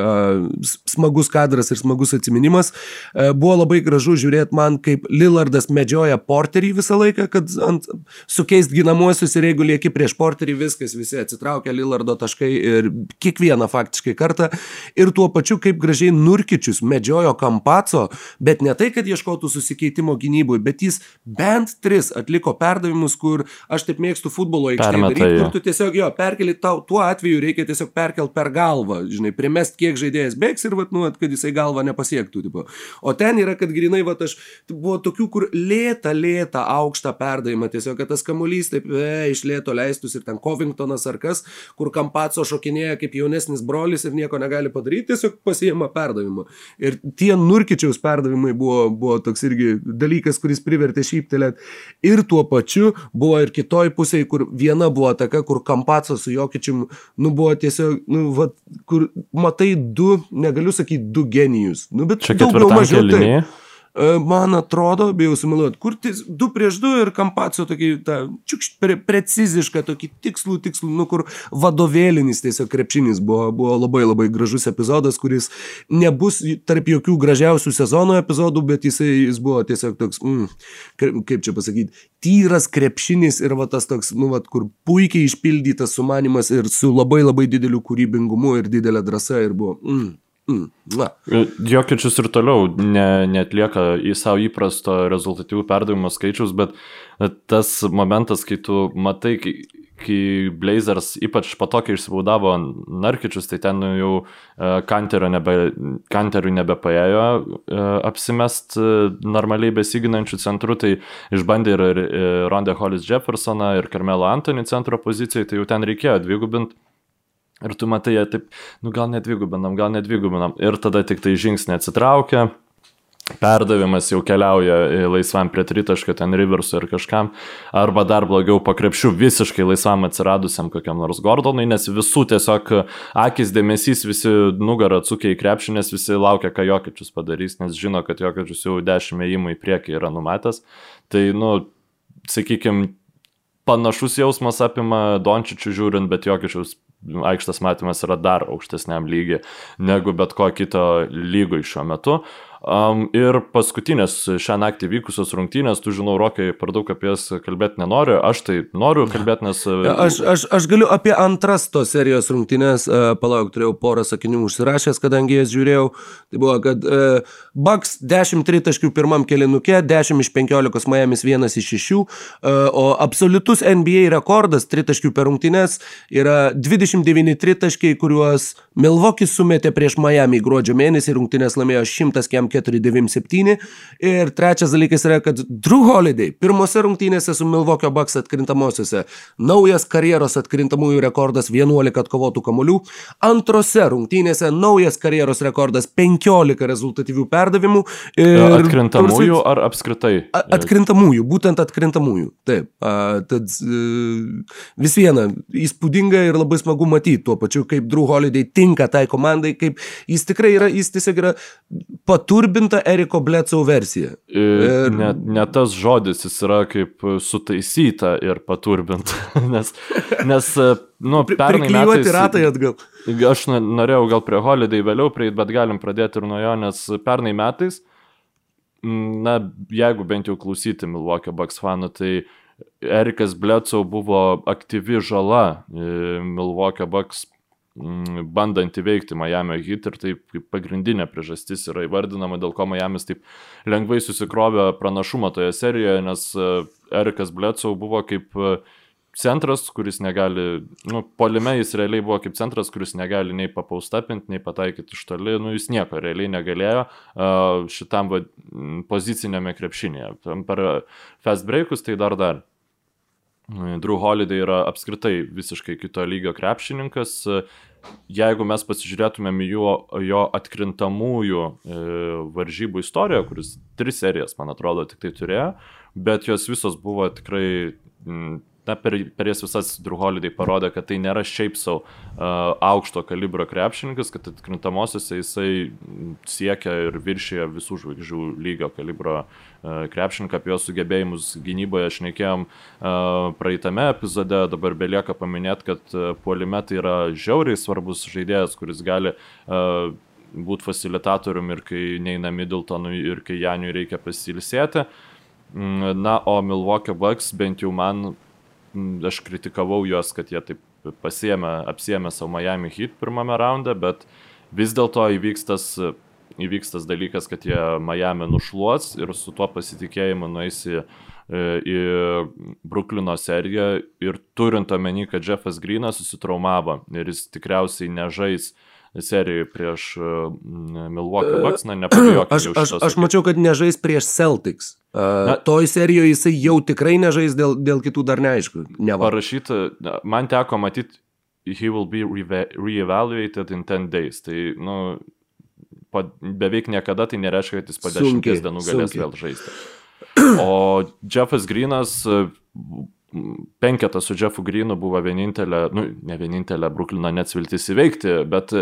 smagus kadras ir smagus atminimas. E, buvo labai gražu žiūrėti man, kaip Lillardas medžioja porterį visą laiką, kad ant, sukeist ginamuosius ir jeigu lieki prieš porterį, viskas, visi atsitraukia Lillardo taškai ir kiekvieną faktiškai kartą. Ir tuo pačiu, kaip gražiai Nurkičius medžiojo Kampaco, bet ne tai, kad ieškotų susikeitimo gynybui, bet jis bent tris atliko per perdavimus, kur aš taip mėgstu futbolo aikštėje daryti, kur tu tiesiog jo perkeli, tau tuo atveju reikia tiesiog perkelti per galvą, žinai, primest, kiek žaidėjas bėgs ir, vat, nu, kad jisai galvą nepasiektų. Tipo. O ten yra, kad grinai, va, aš buvo tokių, kur lėta, lėta, aukštą perdavimą, tiesiog, kad tas kamuolys taip e, iš lėto leistus ir ten Covingtonas ar kas, kur Kampaco šokinėja kaip jaunesnis brolis ir nieko negali padaryti, tiesiog pasiema perdavimą. Ir tie Nurkičiaus perdavimai buvo, buvo toks irgi dalykas, kuris privertė šyptelėti ir tuo pačiu pačiu buvo ir kitoj pusėje, kur viena buvo ataka, kur Kampacas su Jokičium, nu buvo tiesiog, nu, va, kur matai du, negaliu sakyti, du genijus. Nu, bet Čia daugiau mažiau tai. E, man atrodo, bijau sumiluoti, kur tis, du prieš du ir kampacijo tokį, ta, čiukšt, pre, precizišką, tokį tikslų, tikslų, nu kur vadovėlinis tiesiog krepšinis buvo, buvo labai labai gražus epizodas, kuris nebus tarp jokių gražiausių sezono epizodų, bet jisai, jis buvo tiesiog toks, mm, kaip čia pasakyti, tyras krepšinis ir va tas toks, nu, va, kur puikiai išpildytas sumanimas ir su labai labai dideliu kūrybingumu ir didelė drąsa ir buvo, mm, Mm, na. Jokičius ir toliau ne, netlieka į savo įprasto rezultatyvų perdavimo skaičius, bet tas momentas, kai tu matai, kai, kai Blazers ypač po to, kai išsibaudavo Narkičius, tai ten jau Kanteriui nebe, nebepaėjo apsimest e, normaliai besiginančių centrų, tai išbandė ir Ronde Hollis Jeffersoną ir Carmelo Anthony centro pozicijai, tai jau ten reikėjo dvigubinti Ir tu matai, jie taip, nu gal nedvigubinam, gal nedvigubinam. Ir tada tik tai žingsnį atsitraukia, perdavimas jau keliauja laisvam prie tritaškio, ten Riversų ir kažkam, arba dar blogiau pakrepšių visiškai laisvam atsiradusiam kokiam nors Gordonui, nes visų tiesiog akis dėmesys, visi nugarą atsukia į krepšį, nes visi laukia, ką Jokičius padarys, nes žino, kad Jokičius jau dešimt ėjimų į priekį yra numatęs. Tai, nu, sakykime, panašus jausmas apima Dončičių žiūrint, bet Jokičiaus aikštės matymas yra dar aukštesniam lygiai negu bet ko kito lygoj šiuo metu. Um, ir paskutinės šią naktį vykusios rungtynės, tu žinau, Rokai, per daug apie jas kalbėti nenoriu, aš tai noriu kalbėti, nes... Aš, aš, aš galiu apie antras tos serijos rungtynės, uh, palauk, turėjau porą sakinių užsirašęs, kadangi jas žiūrėjau, tai buvo, kad uh, Bucks 10 tritaškių pirmam kelinuke, 10 iš 15 Miami's 1 iš 6, uh, o absoliutus NBA rekordas tritaškių per rungtynės yra 29 tritaškiai, kuriuos Milwaukee sumetė prieš Miami gruodžio mėnesį, rungtynės laimėjo 100 kem 497. Ir trečias dalykas yra, kad Drew Holiday pirmose rungtynėse su Milwaukee Bucks atkrintamosiose naujas karjeros atkrintamųjų rekordas 11 atkovotų kamolių. Antrose rungtynėse naujas karjeros rekordas 15 rezultatyvių perdavimų. Ir atkrintamųjų ar apskritai? Atkrintamųjų, būtent atkrintamųjų. Taip. A, tad e, vis viena, įspūdinga ir labai smagu matyti tuo pačiu, kaip Drew Holiday tinka tai komandai, kaip jis tikrai yra, jis tiesiog yra paturbinta Eriko Blecau versija. Ir... Ne, ne tas žodis, jis yra kaip sutaisyta ir paturbinta. nes, nes nu, metais... ratai atgal. Aš norėjau gal prie Holiday vėliau prieiti, bet galim pradėti ir nuo jo, nes pernai metais, na, jeigu bent jau klausyti Milwaukee Bucks fanų, tai Erikas Bledsoe buvo aktyvi žala Milwaukee Bucks bandant įveikti Miami Heat ir taip kaip pagrindinė priežastis yra įvardinama, dėl ko Miamis taip lengvai susikrovė pranašumą toje serijoje, nes Erikas Bledsoe buvo kaip centras, kuris negali, nu, polime jis realiai buvo kaip centras, kuris negali nei papaustapinti, nei pataikyti iš toli, nu, jis nieko realiai negalėjo šitam va, pozicinėme krepšinėje. Per fast breakus tai dar dar. Drew Holiday yra apskritai visiškai kito lygio krepšininkas. Jeigu mes pasižiūrėtumėm jo, jo atkrintamųjų e, varžybų istoriją, kuris tris serijas, man atrodo, tik tai turėjo, bet jos visos buvo tikrai na, per, per jas visas Drew Holiday parodė, kad tai nėra šiaip savo uh, aukšto kalibro krepšininkas, kad atkrintamosiose jisai siekia ir viršyje visų žvaigždžių lygio kalibro uh, krepšininką, apie jo sugebėjimus gynyboje aš nekėjom uh, praeitame epizode, dabar belieka paminėti, kad uh, puolime tai yra žiauriai svarbus žaidėjas, kuris gali uh, būti facilitatorium ir kai neina Middletonui ir kai Janiui reikia pasilsėti. Mm, na, o Milwaukee Bucks bent jau man aš kritikavau juos, kad jie taip pasiemė, apsiemė savo Miami Heat pirmame raunde, bet vis dėlto įvyks tas, įvyks tas dalykas, kad jie Miami nušluos ir su tuo pasitikėjimu nueis į, į Bruklino seriją. Ir turint omeny, kad Jeffas Greenas susitraumavo ir jis tikriausiai nežais uh, serijoje prieš mm, Milwaukee Bucks, na, nepabijokime. Aš, aš, aš mačiau, kad nežais prieš Celtics. Na, toj serijoje jisai jau tikrai nežais dėl, dėl kitų dar neaišku. Parašyta, man teko matyti, he will be re-evaluated in 10 days. Tai, nu, pa, beveik niekada tai nereiškia, kad jis po 10 dienų galės sunkiai. vėl žaisti. O Jeffas Greenas penketas su Jeffu Greenu buvo vienintelė, nu, ne vienintelė Bruklino Nets viltis įveikti, bet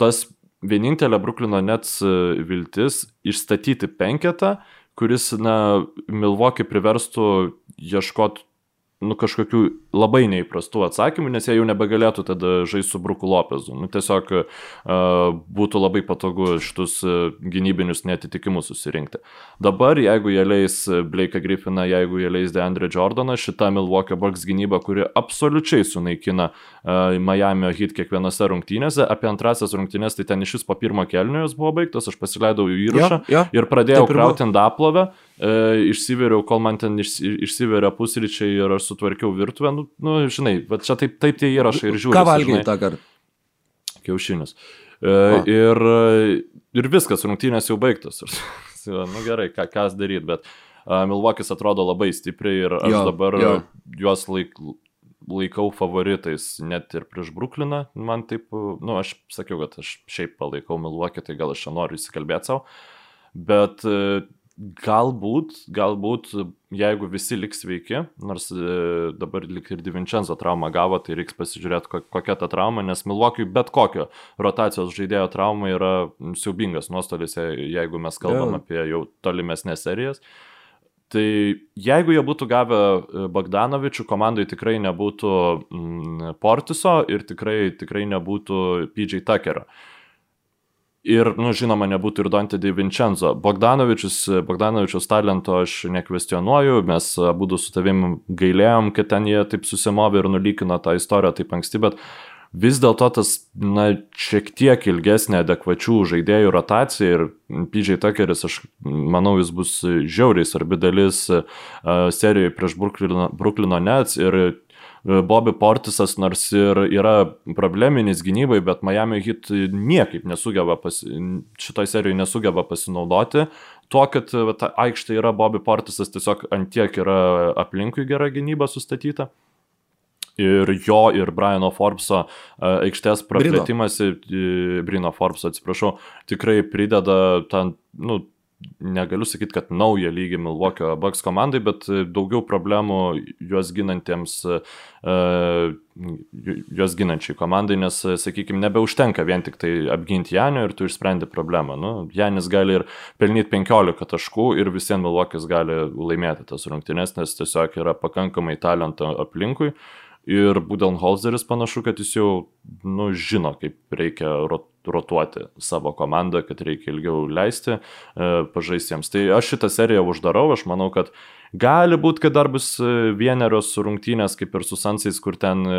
tas vienintelė Bruklino Nets viltis išstatyti penketą, kuris, na, Milvokį priverstų ieškoti nu, kažkokių labai neįprastų atsakymų, nes jie jau nebegalėtų tada žaisti su Bruku Lopezu. Nu, tiesiog uh, būtų labai patogu šitus uh, gynybinius netitikimus susirinkti. Dabar, jeigu jie leis Blake'ą Griffiną, jeigu jie leis DeAndre Jordaną, šita Milwaukee Bucks gynyba, kuri absoliučiai sunaikina uh, Miami Heat kiekvienose rungtynėse, apie antrasias rungtynės, tai ten iš vis po pirmo kelnio jos buvo baigtos, aš pasileidau jų įrašą ja, ja. ir pradėjau krauti ant aplovę e, išsiveriau, kol man ten iš, išsiveria pusryčiai ir aš sutvarkiau virtuvę, nu, nu žinai, bet čia taip, taip tie įrašai ir žiūri. Ką valgiai tą kartą? Kiaušinius. E, ir, ir viskas, rungtynės jau baigtos. nu gerai, ką, kas daryti, bet uh, Milvokis atrodo labai stipriai ir aš jo, dabar jo. juos laik, laikau favoritais net ir prieš Brukliną. Man taip, nu aš sakiau, kad aš šiaip palaikau Milvokį, tai gal aš čia noriu įsikalbėti savo. Bet Galbūt, galbūt, jeigu visi liks sveiki, nors e, dabar lik ir Divincenzo traumą gavo, tai reiks pasižiūrėti, kokia ta trauma, nes Milwaukee bet kokio rotacijos žaidėjo trauma yra siaubingas nuostolis, jeigu mes kalbam yeah. apie jau tolimesnės serijas. Tai jeigu jie būtų gavę e, Bogdanovičių, komandai tikrai nebūtų Portiso ir tikrai, tikrai nebūtų PJ Tuckerio. Ir, nu, žinoma, nebūtų ir Dante Di Vincenzo. Bogdanovičius, Bogdanovičius talento aš nekvestionuoju, mes abu su tavim gailėjom, kad ten jie taip susimovė ir nulykino tą istoriją taip anksti, bet vis dėlto tas, na, šiek tiek ilgesnė adekvačių žaidėjų rotacija ir PJ Tuckeris, aš manau, jis bus žiauriai svarbi dalis serijoje prieš Bruklino, Bruklino Nets ir Bobby Portisas nors ir yra probleminis gynybai, bet Miami Heat niekaip nesugeba, pasi, šitoj serijoje nesugeba pasinaudoti tuo, kad ta aikštė yra Bobby Portisas, tiesiog antiek yra aplinkui gera gynyba sustatyta. Ir jo ir Briano Forbeso aikštės praplėtimas, Brino, Brino Forbeso, atsiprašau, tikrai prideda tą, nu, negaliu sakyti, kad naują lygį Milwaukee Bucks komandai, bet daugiau problemų juos ginantiems, uh, juos ginančiai komandai, nes, sakykime, nebeužtenka vien tik tai apginti Janio ir tu išsprendi problemą. Nu, Janis gali ir pelnyti 15 taškų ir visiems Milwaukee'is gali laimėti tas rungtynes, nes tiesiog yra pakankamai talento aplinkui. Ir Budenholzeris panašu, kad jis jau nu, žino, kaip reikia rot rotuoti savo komandą, kad reikia ilgiau leisti e, pažaistiems. Tai aš šitą seriją uždarau, aš manau, kad Gali būti, kad dar bus e, vienerios rungtynės kaip ir su Sansais, kur ten e,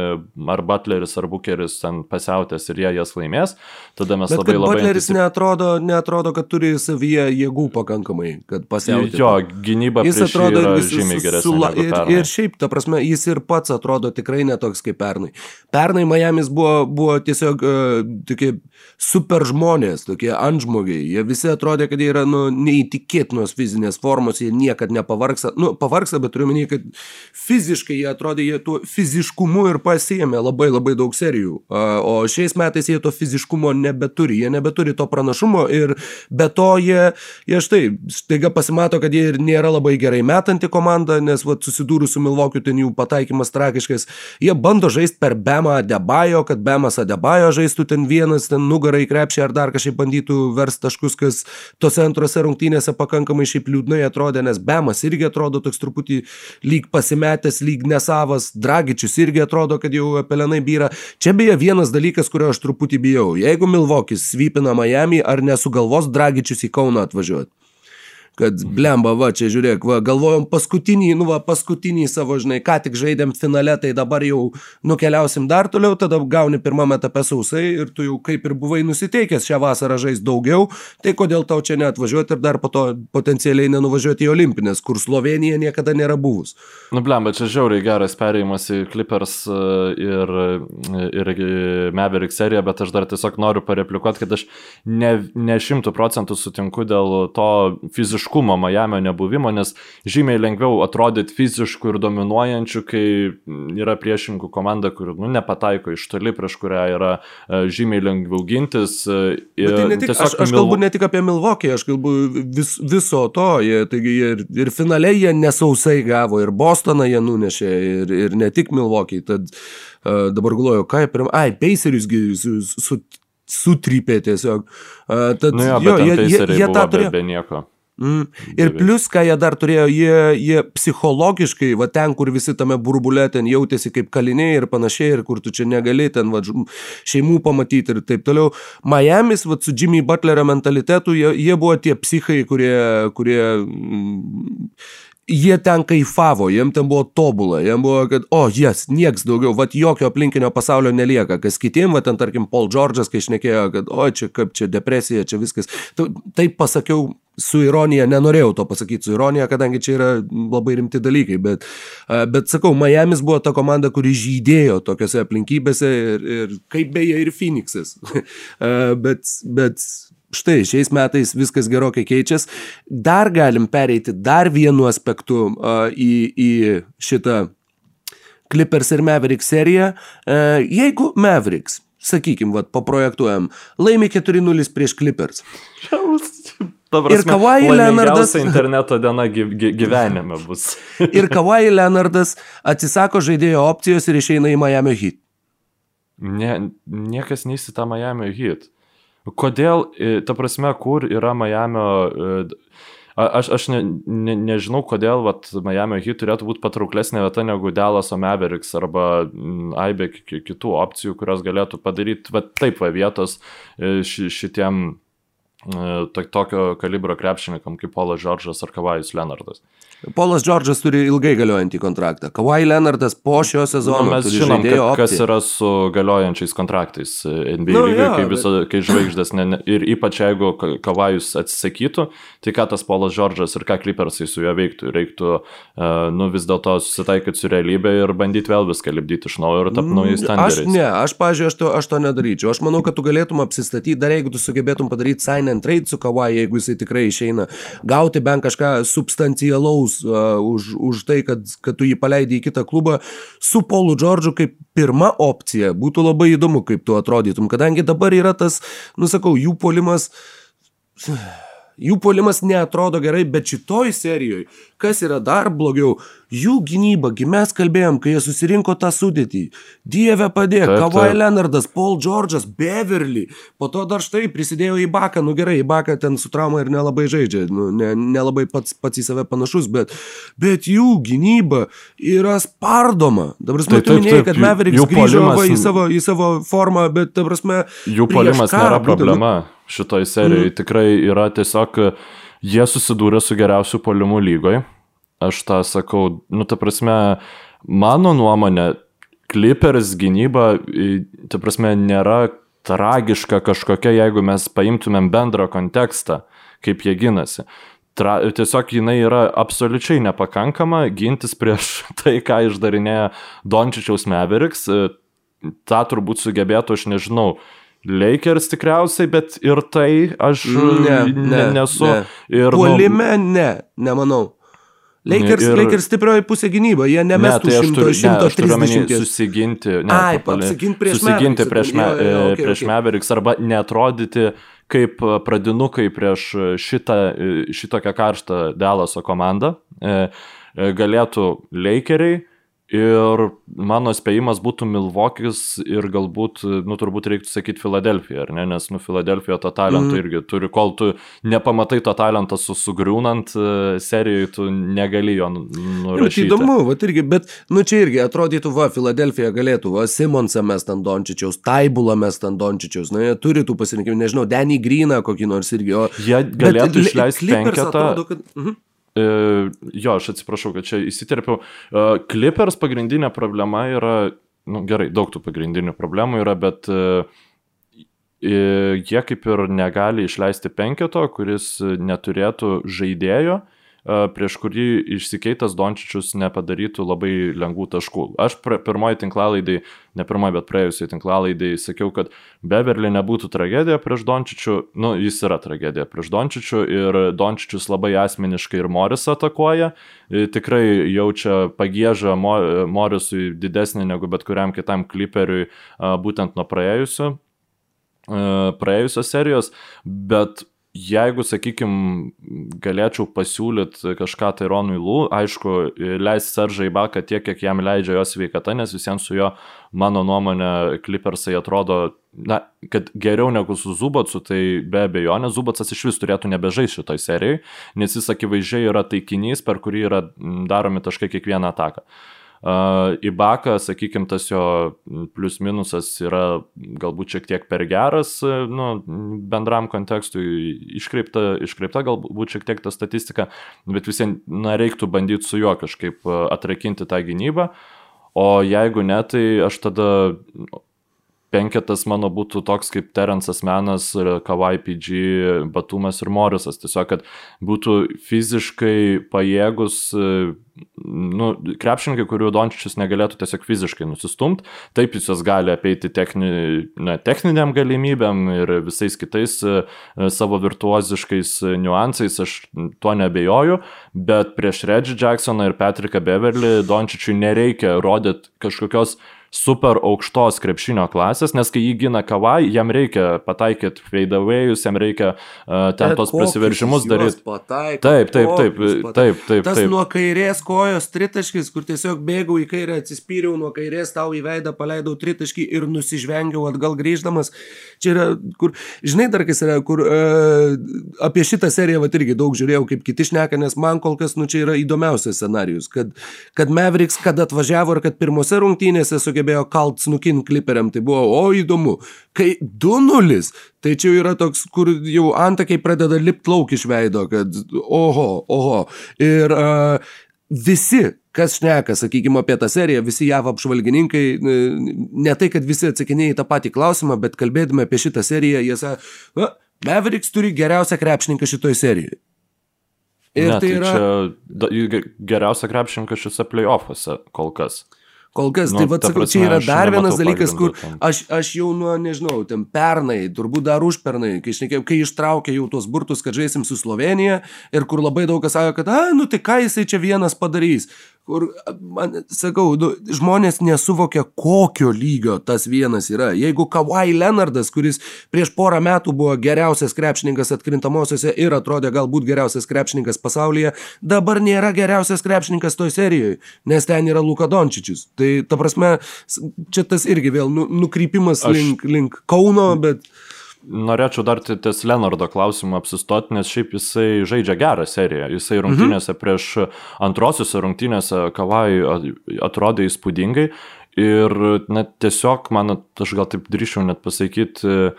ar Butleris, ar Bukeris ten pasiautęs ir jie jas laimės. Tada mes Bet labai labai... Butleris antisip- neatrodo, neatrodo, kad turi savyje jėgų pakankamai, kad pasiauti. Jo, gynyba Jis atrodo vis- žymiai geresnė. sula- ir, ir šiaip, ta prasme, jis ir pats atrodo tikrai netoks kaip pernai. Pernai Miami's buvo, buvo tiesiog uh, tokie super žmonės, tokie antžmogiai. Jie visi atrodė, kad jie yra nu, neįtikėtinos fizinės formos, jie niekad nepavarksa. Nu, pavarksa, bet turiu menį, kad fiziškai jie atrodė, jie tuo fiziškumu ir pasiėmė labai labai daug serijų. O šiais metais jie to fiziškumo nebeturi, jie nebeturi to pranašumo ir be to jie, jie štai, staiga pasimato, kad jie ir nėra labai gerai metanti komanda, nes vat, susidūrus su Milvokiu ten jų pataikymas tragiškas. Jie bando žaisti per Bemą Adebajo, kad Bemas Adebajo žaistų ten vienas, ten nugarai krepšį ar dar kažkaip bandytų versti taškus, kas tose antrose rungtynėse pakankamai šiaip liūdnai atrodė, nes Bemas irgi atrodo toks truputį lyg pasimetęs, lyg nesavas, Dragičius irgi atrodo, kad jau pelenai byra. Čia beje vienas dalykas, kurio aš truputį bijau. Jeigu Milvokis svypina Miami, ar nesugalvos Dragičius į Kauną atvažiuoti? Kad blemba, va, čia žiūrėk, va, galvojom paskutinį, nu va, paskutinį savo, žinai, ką tik žaidėm finale, tai dabar jau nukeliausim dar toliau, tada gauni pirmame etape sausai ir tu jau kaip ir buvai nusiteikęs šią vasarą žais daugiau, tai kodėl tau čia neatvažiuoti ir dar po to potencialiai nenuvažiuoti į Olimpinės, kur Slovenija niekada nėra buvus. Nu, blemba, čia žiauriai geras perėjimas į Clippers e, ir, ir Maverick seriją, bet aš dar tiesiog noriu pareplikuoti, kad aš ne, ne šimtų procentų sutinku dėl to fiziškumo Miami nebuvimo, nes žymiai lengviau atrodyti fiziškų ir dominuojančių, kai yra priešininkų komanda, kur nu, nepataiko iš toli, prieš kurią yra e, žymiai lengviau gintis. e, Bet tai ne tik, aš, aš kalbu ne tik apie Milvokį, aš kalbu vis, viso to, jie, taigi ir, ir finale jie nesausai gavo, ir Bostoną jie nunešė, ir, ir ne tik Milvokį, tad uh, dabar galvoju, ką jie pirmą, ai, Paceriusgi su, su, sutrypė tiesiog. Uh, tad, Nu jo, jo, jie, jie, jie tą be, turėjo. be nieko. Mm. Ir Beveik. plus, ką jie dar turėjo, jie, jie psichologiškai, va ten, kur visi tame burbulė ten jautėsi kaip kaliniai ir panašiai, ir kur tu čia negali ten va, šeimų pamatyti ir taip toliau. Miami's, va, su Jimmy Butlerio mentalitetu, jie, jie buvo tie psichai, kurie, kurie mm, jie ten kaifavo, jiem ten buvo tobula, jiem buvo, kad, o, jas, nieks daugiau, va, jokio aplinkinio pasaulio nelieka, kas kitiem, va, ten, tarkim, Paul George'as, kai išnekėjo, kad, o, čia kaip čia depresija, čia viskas. Taip pasakiau su ironija, nenorėjau to pasakyti su ironija, kadangi čia yra labai rimti dalykai, bet, bet sakau, Miami's buvo ta komanda, kuri žydėjo tokiose aplinkybėse ir, ir kaip beje ir Phoenix'as. Bet, bet štai šiais metais viskas gerokai keičiasi. Dar galim pereiti dar vienu aspektu a, į, į šitą Clippers ir Mavericks seriją. A, jeigu Mavericks, sakykim, vat, paprojektuojam, laimi 4-0 prieš Clippers. Ta Ir Kawhi Leonardas- interneto diena gy, gy, gyvenime bus. Ir Kawhi Leonardas atsisako žaidėjo opcijos ir išeina į Miami Heat. Ne, niekas neįsi tą Miami hit. Kodėl, e, ta prasme, kur yra Miami... Aš, aš ne, ne, nežinau, kodėl vat, Miami hit turėtų būti patrauklesnė vieta negu Dallas Mavericks arba Aibė ki- kitų opcijų, kurios galėtų padaryti vat, taip va, vietos e, ši, šitiem e, tokio kalibro krepšininkam kaip Polas Džordžas ar Kavajus Leonardas. Polas Džordžas turi ilgai galiojantį kontraktą. Kawhi Leonardas po šio sezono Nu, mes žinom, žaidėjo ka, kas yra su galiojančiais kontraktais e, NBA Nu, nu, lygai, jo, kai, bet- viso, kai žvaigždės, ne, ne, ir ypač jeigu Ka- Kavajus atsisakytų, tai ką tas Polas Džordžas ir ką Clippersai su juo veiktų, reiktų uh, nu, vis dėlto susitaikyti su realybė ir bandyti vėl viską lipdyti iš naujo ir tapti naujais Aš standartais. ne, aš, pažiūrėjau, aš, to- aš to nedaryčiau. Aš manau, kad tu galėtum apsistatyti, dar jeigu tu sugebėtum padaryti sign and trade su Kawhi, jeigu jisai tikrai išeina, gauti bent kažką substancialaus uh, už, už tai, kad, kad tu jį paleidai į kitą klubą, su Paulu Džordžu kaip pirma opcija. Būtų labai įdomu, kaip tu atrodytum, kadangi dabar yra tas, nusakau, jų polimas. Jų polimas neatrodo gerai, bet šitoj serijoje, kas yra dar blogiau, jų gynyba, kai mes kalbėjom, kai jie susirinko tą sudėtį, Dieve padėk, taip. Leonardas, Paul George'as, Beverly, po to dar štai prisidėjo į Baką, nu gerai, į Baką ten su trauma ir nelabai žaidžia, nu, ne, nelabai pats, pats į save panašus, bet, bet jų gynyba yra spardoma. Dabar Taip, tu minėjai, kad jų grįžo va, į, savo, į savo formą, bet, ta prasme, Jų polimas nėra problema šitoj serijoje. Mm. Tikrai yra tiesiog, jie susidūrė su geriausiu polimu lygoje. aš tą sakau, nu, ta prasme, mano nuomonė, Clippers gynyba, ta prasme, nėra tragiška kažkokia, jeigu mes paimtumėm bendrą kontekstą, kaip jie ginasi. Tra, tiesiog jinai yra absoliučiai nepakankama gintis prieš tai, ką išdarinėja Dončičiaus Meveriks. Ta turbūt sugebėtų, aš nežinau, Lakers tikriausiai, bet ir tai aš Ne, ne, nesu. ne. Ir, nu, Puolime, ne, nemanau. Lakers, Ir-. Lakers stiprioji pusė gynyba, jie Ne, nemestų tai aš turiu, ne, omeny 130. susiginti. Ne, Ai, papali- apsigint prieš susiginti Mavericks, prieš, me, jo, jo, e, okei, prieš okei. Meveriks arba netrodyti kaip pradinukai prieš šitą, šitokią karštą Dalaso komandą. E, e, Galėtų Lakeriai. Ir mano spėjimas būtų Milvokis ir galbūt, nu turbūt reiktų sakyti Filadelfija, ar ne? Nes, nu, Filadelfija to talento Mhm. irgi turi, kol tu nepamatai to talento su sugriūnant e, serijai, tu negali jo nu- Ir tai nurašyti. įdomu, va irgi, bet, nu čia irgi atrodytų, va, Filadelfija galėtų, va, Simonsą mes ten Dončičiaus, Taibulą mes ten Dončičiaus, na, jie turi tų pasirinkimų, nežinau, Denny Greeną kokį nors irgi, o... Jie galėtų Bet išleisti penketą. atrodo, kad... Mhm. E, jo, aš atsiprašau, kad čia įsiterpiau. E, Clippers pagrindinė problema yra, na nu, gerai, daug tų pagrindinių problemų yra, bet e, e, jie kaip ir negali išleisti penketo, kuris neturėtų žaidėjo, e, prieš kurį išsikeitas Dončičius nepadarytų labai lengvų taškų. Aš pirmoji tinklalaidai, ne pirmoji, bet praėjusiai tinklalaidai sakiau, kad Beverly nebūtų tragedija prieš Dončičių, nu jis yra tragedija prieš Dončičių ir Dončičius labai asmeniškai ir Morisą atakuoja, E, tikrai jaučia pagėžą Mo- Morisui didesnį negu bet kuriam kitam kliperiui būtent nuo praėjusio, a, praėjusios serijos, bet jeigu, sakykime, galėčiau pasiūlyti kažką tai Ronui Lū, aišku, leis Seržai Baką tiek, kiek jam leidžia jo sveikata, nes visiems su jo, mano nuomonė, klipersai atrodo, na, kad geriau negu su Zubotsu, tai be abejonės Zubotsas iš vis turėtų nebežaisti šitoj serijai, nes jis akivaizdžiai yra taikinys, per kurį yra daromi taškai kiekvieną ataką. Uh, Ibaka, sakykime, tas jo plius minusas yra galbūt šiek tiek per geras, nu, bendram kontekstui, iškreipta, iškreipta galbūt šiek tiek ta statistika, bet visiems, na, reiktų bandyti su juo kažkaip atrakinti tą gynybą, o jeigu ne, tai aš tada penketas mano būtų toks kaip Terensas Menas, Kawai PG, Batumas ir Morisas. Tiesiog, kad būtų fiziškai pajėgus, nu, krepšininkai, kurių Dončičius negalėtų tiesiog fiziškai nusistumti. Taip jis jas gali apeiti techni, ne, techniniam galimybėm ir visais kitais e, savo virtuoziškais niuansais, aš tuo nebejoju, bet prieš Reggie Jacksoną ir Patricką Beverly Dončičiui nereikia rodyti kažkokios super aukštos krepšinio klasės, nes kai jį gina kavai, jam reikia pataikyti fadeawayus, jam reikia uh, ten Bet tos prasiveržimus daryti. Taip, taip, taip, kokius pataiko. taip, taip, Tas taip. nuo kairės kojos tritaškis, kur tiesiog bėgau į kairę, atsispyriau nuo kairės, tau į veidą paleidau tritaškį ir nusižvengiau atgal grįždamas. Čia yra, kur, žinai, dar kas yra, kur uh, apie šitą seriją va irgi daug žiūrėjau, kaip kiti šneka, nes man kol kas, nu čia yra įdomiausias scenarius, kad, kad Mavericks, kad atvažiavo ir kad pirmose rungtynėse sugebėjo kalt snukin kliperiam, tai buvo, o įdomu, kai 2-0, tai čia yra toks, kur jau antakiai pradeda lipti lauk iš veido, kad oho, oho. Ir uh, visi, kas šneka, sakykime, apie tą seriją, visi JAV apžvalgininkai, ne tai, kad visi atsakinėja į tą patį klausimą, bet kalbėdami apie šitą seriją, jie sako, "Na, Mavericks turi geriausią krepšininką šitoje serijoje. Ir ne, tai yra... čia geriausia krepšininkas šiuose playoffuose kol kas. Kol kas, Nu, tai va, sakau, čia yra dar vienas dalykas, kur aš, aš jau nuo, nežinau, ten pernai, turbūt dar už pernai, kai, šnekėjau, kai ištraukė jau tuos burtus, kad žaisim su Slovenija ir kur labai daug kas sako, kad, a, nu tai ką jisai čia vienas padarys. Kur, man, sakau, nu, žmonės nesuvokia, kokio lygio tas vienas yra. Jeigu Kawhi Leonardas, kuris prieš porą metų buvo geriausias krepšininkas atkrintamosiose ir atrodė galbūt geriausias krepšininkas pasaulyje, dabar nėra geriausias krepšininkas toj serijoje, nes ten yra Luka Dončičius. Tai ta prasme, čia tas irgi vėl nu, nukrypimas Aš- link, link Kauno, bet... Norėčiau dar ties Leonardo klausimą apsistoti, nes šiaip jisai žaidžia gerą seriją. Jisai rungtynėse mhm. prieš antrosiuose rungtynėse Kavai atrodė įspūdingai. Ir net tiesiog, man, aš gal taip drįšiau net pasakyti,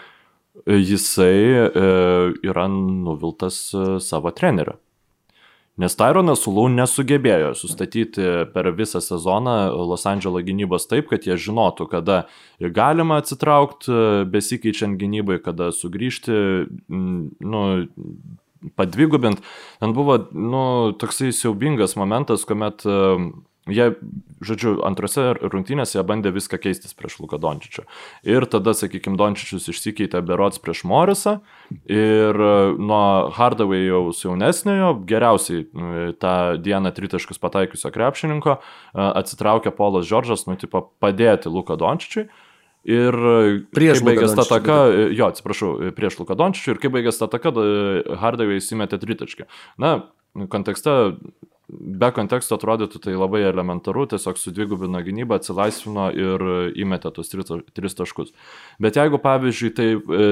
jisai e, yra nuviltas e, savo treneriu. Nes Tyronas Sulau nesugebėjo sustatyti per visą sezoną Los Andželo gynybos taip, kad jie žinotų, kada galima atsitraukti besikeičiant gynybai, kada sugrįžti, nu, padvigubint. Ten buvo, nu, toksai siaubingas momentas, kuomet Jie, žodžiu, antrose rungtynėse jie bandė viską keistis prieš Luką Dončičių. Ir tada, sakykime, Dončičius išsikeitė Berots prieš Morisą ir e, nuo Hardaway jau jaunesniojo, geriausiai e, tą dieną tritaškus pataikiusio krepšininko, e, atsitraukė Polas Džordžas, nu, tipo, padėti Luką Dončičiui. Ir prieš baigęs tą taką, jo, atsiprašau, prieš Luką Dončičių ir kai baigęs tą taką, Hardaway įsimetė tritaškį. Na, kontekste be konteksto atrodytų tai labai elementaru, tiesiog sudvigubino gynybą, atsilaisvino ir įmetė tus tris, taškus. Bet jeigu, pavyzdžiui, tai e,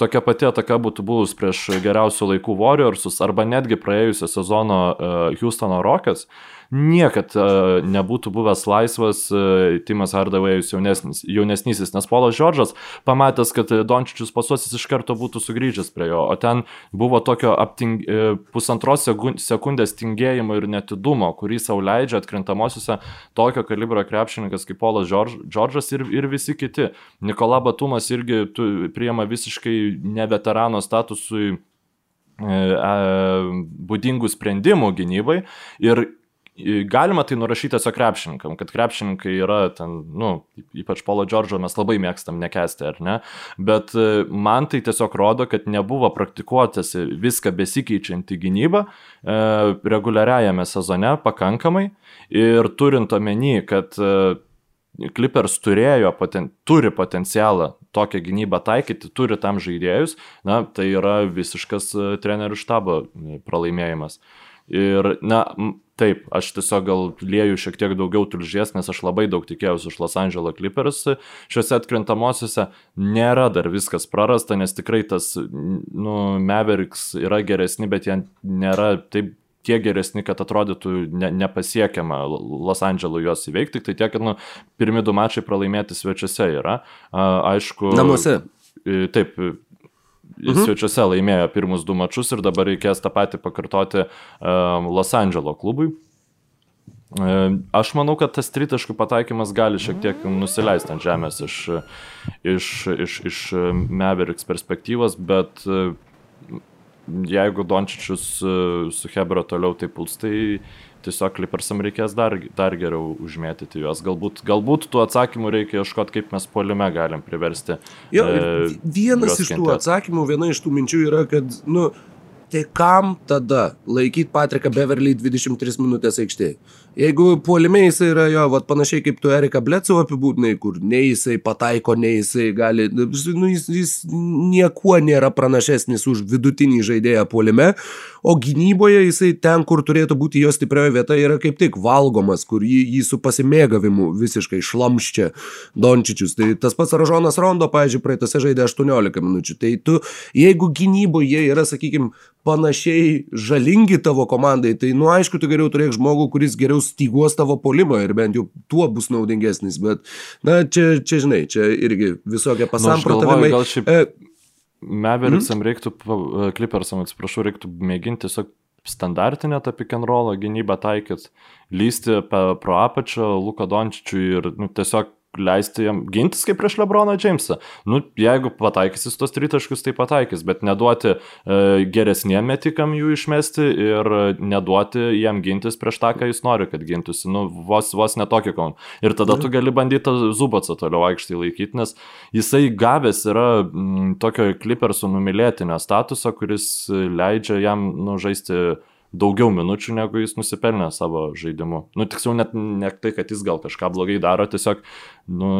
tokia pati ataka būtų buvus prieš geriausių laikų Warriorsus arba netgi praėjusio sezono e, Houstono Rockets, niekad uh, nebūtų buvęs laisvas uh, Timas Hardavėjus jaunesnis, jaunesnysis, nes Polas Džordžas pamatęs, kad Dončičius pasuosis iš karto būtų sugrįžęs prie jo, o ten buvo tokio apting, uh, pusantros sekundės tingėjimo ir netidumo, kurį savo leidžia atkrintamosiuose tokio kalibro krepšininkas kaip Polas Džordžas ir, ir visi kiti. Nikola Batumas irgi priema visiškai ne veterano statusui būdingų sprendimų gynybai ir Galima tai nurašyti tiesiog krepšininkam, kad krepšininkai yra ten, nu, ypač Polo Džordžo mes labai mėgstam nekesti, ar ne, bet e, man tai tiesiog rodo, kad nebuvo praktikuotasi viską besikeičianti gynyba e, reguliariajame sezone pakankamai ir turint omeny, kad e, Clippers turėjo, poten, turi potencialą tokią gynybą taikyti, turi tam žaidėjus, na, tai yra visiškas e, trenerių štabo pralaimėjimas. Ir, na, Taip, aš tiesiog gal lieju šiek tiek daugiau tulžies, nes aš labai daug tikėjausi iš Los Angeles Clippers šiuose atkrintamosiuose. Nėra dar viskas prarasta, nes tikrai tas, nu, Mavericks yra geresni, bet jie nėra taip tie geresni, kad atrodytų ne, nepasiekiama Los Andželų juos įveikti, tik tai tiek, kad nu, pirmi du mačai pralaimėti svečiuose yra. Aišku. Namuose. Taip, mhm. svečiuose laimėjo pirmus du mačius ir dabar reikės tą patį pakartoti um, Los Andželo klubui. Um, aš manau, kad tas tritaškų pataikymas gali šiek tiek nusileisti ant žemės iš, iš, iš, iš Mavericks perspektyvos, bet uh, jeigu Dončičius su Hebra toliau taip puls, tai tiesiog Clippersam reikės dar, dar geriau užmėtyti juos. Galbūt, galbūt tų atsakymų reikia ieškoti, kaip mes poliume galim priversti. Jo, e, vienas iš tų atsakymų, viena iš tų minčių yra, kad, nu, tai kam tada laikyti Patriką Beverly 23 minutės aikštėje? Jeigu puolime jisai yra jo, vat, panašiai kaip tu Erika Blecau apibūdinai, kur nei jisai pataiko, nei jisai gali, nu, jis, jis niekuo nėra pranašesnis už vidutinį žaidėją puolime, o gynyboje jisai ten, kur turėtų būti jo stiprioji vieta, yra kaip tik valgomas, kur jį, jį su pasimėgavimu visiškai šlamščia Dončičius. Tai tas pats Ražonas Rondo, pavyzdžiui, praeitose žaidė 18 minučių. Tai tu, jeigu gynyboje yra, sakykime, panašiai žalingi tavo komandai, tai nu aišku, tu geriau turėk žmogų, kuris geriau styguos tavo polimą ir bent jau tuo bus naudingesnis, bet, na, čia, čia žinai, čia irgi visokie pasamprotavimai. Nu, šiaip... E, Mevericksam mm? reiktų, Clippersam atsiprašau, reiktų mėginti tiesiog standartinę tą pick and roll gynybą taikyti, lysti pro apačią Luką Dončičiui ir nu, tiesiog leisti jam gintis kaip prieš Lebroną Jamesą. Nu, jeigu pataikysis tos tritaškus, tai pataikys, bet neduoti e, geresniem metikam jų išmesti ir neduoti jam gintis prieš tą, ką jis nori, kad gintųsi. Nu, vos, vos netokį kaun. Ir tada tu gali bandyti Zubacą toliau aikštį laikyti, nes jisai gavęs yra m, tokio klipersų numylėtinio statuso, kuris leidžia jam nužaisti daugiau minučių, negu jis nusipelnė savo žaidimu. Nu, tiksliau, net ne tai, kad jis gal kažką blogai daro, tiesiog nu,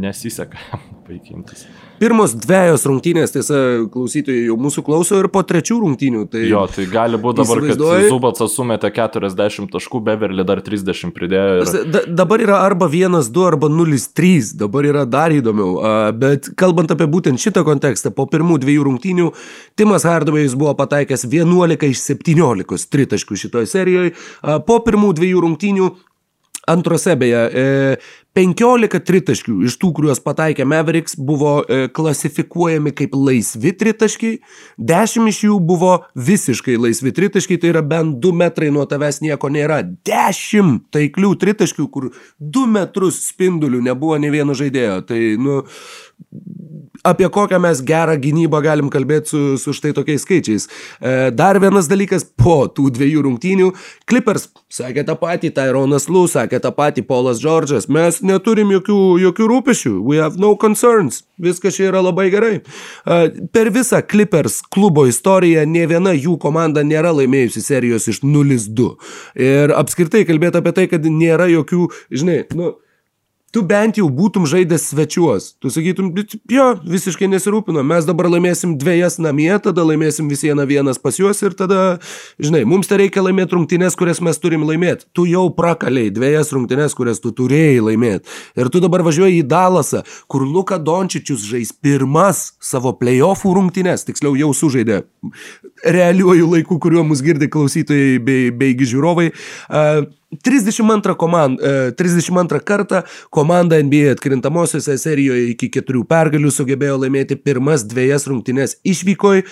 nesiseka vaikintis. Pirmos dviejos rungtynės, tiesa, klausytojai jau mūsų klauso ir po trečių rungtynių. Tai jo, tai gali būti dabar, kad Zubacas sumetė 40 taškų, Beverly dar 30 pridėjo. Ir... Da, dabar yra arba 1-2, arba 0-3, dabar yra dar įdomiau. Bet kalbant apie būtent šitą kontekstą, po pirmų dviejų rungtynių Timas Hardovėjus buvo pataikęs 11 iš 17 tritaškų šitoje serijoje. Po pirmų dviejų rungtynių antrose beje, 15 tritaškių iš tų, kuriuos pataikė Mavericks, buvo klasifikuojami kaip laisvi tritaškiai, 10 iš jų buvo visiškai laisvi tritaškiai, tai yra bent 2 metrai nuo tavęs nieko nėra. 10 taiklių tritaškių, kur 2 metrus spindulių nebuvo ne vieno žaidėjo. Tai, nu, apie kokią mes gerą gynybą galim kalbėti su, su štai tokiais skaičiais. E, dar vienas dalykas po tų dviejų rungtynių. Clippers sakė tą patį, Tyronas Lou sakė tą patį, Paulas Džordžas. Mes neturim jokių, jokių rūpešių. We have no concerns. Viskas čia yra labai gerai. E, per visą Clippers klubo istoriją ne viena jų komanda nėra laimėjusi serijos iš 0-2. Ir apskritai kalbėti apie tai, kad nėra jokių, žinai, nu, tu bent jau būtum žaidęs svečiuos. Tu sakytum, jo, visiškai nesirūpino, mes dabar laimėsim dviejas namie, tada laimėsim vis vieną vienas pas juos ir tada, žinai, mums tai reikia laimėti rungtynės, kurias mes turim laimėti. Tu jau prakaliai dviejas rungtynės, kurias tu turėjai laimėti. Ir tu dabar važiuoji į Dalasą, kur Luka Dončičius žais pirmas savo playoffų rungtynės, tiksliau jau sužaidė realiuoju laiku, kuriuo mus girdi klausytojai bei, beigi žiūrovai. Uh, 32, komand, 32 e, kartą komanda NBA atkrintamosiose serijoje iki keturių pergalių sugebėjo laimėti pirmas dviejas rungtynes išvykoj.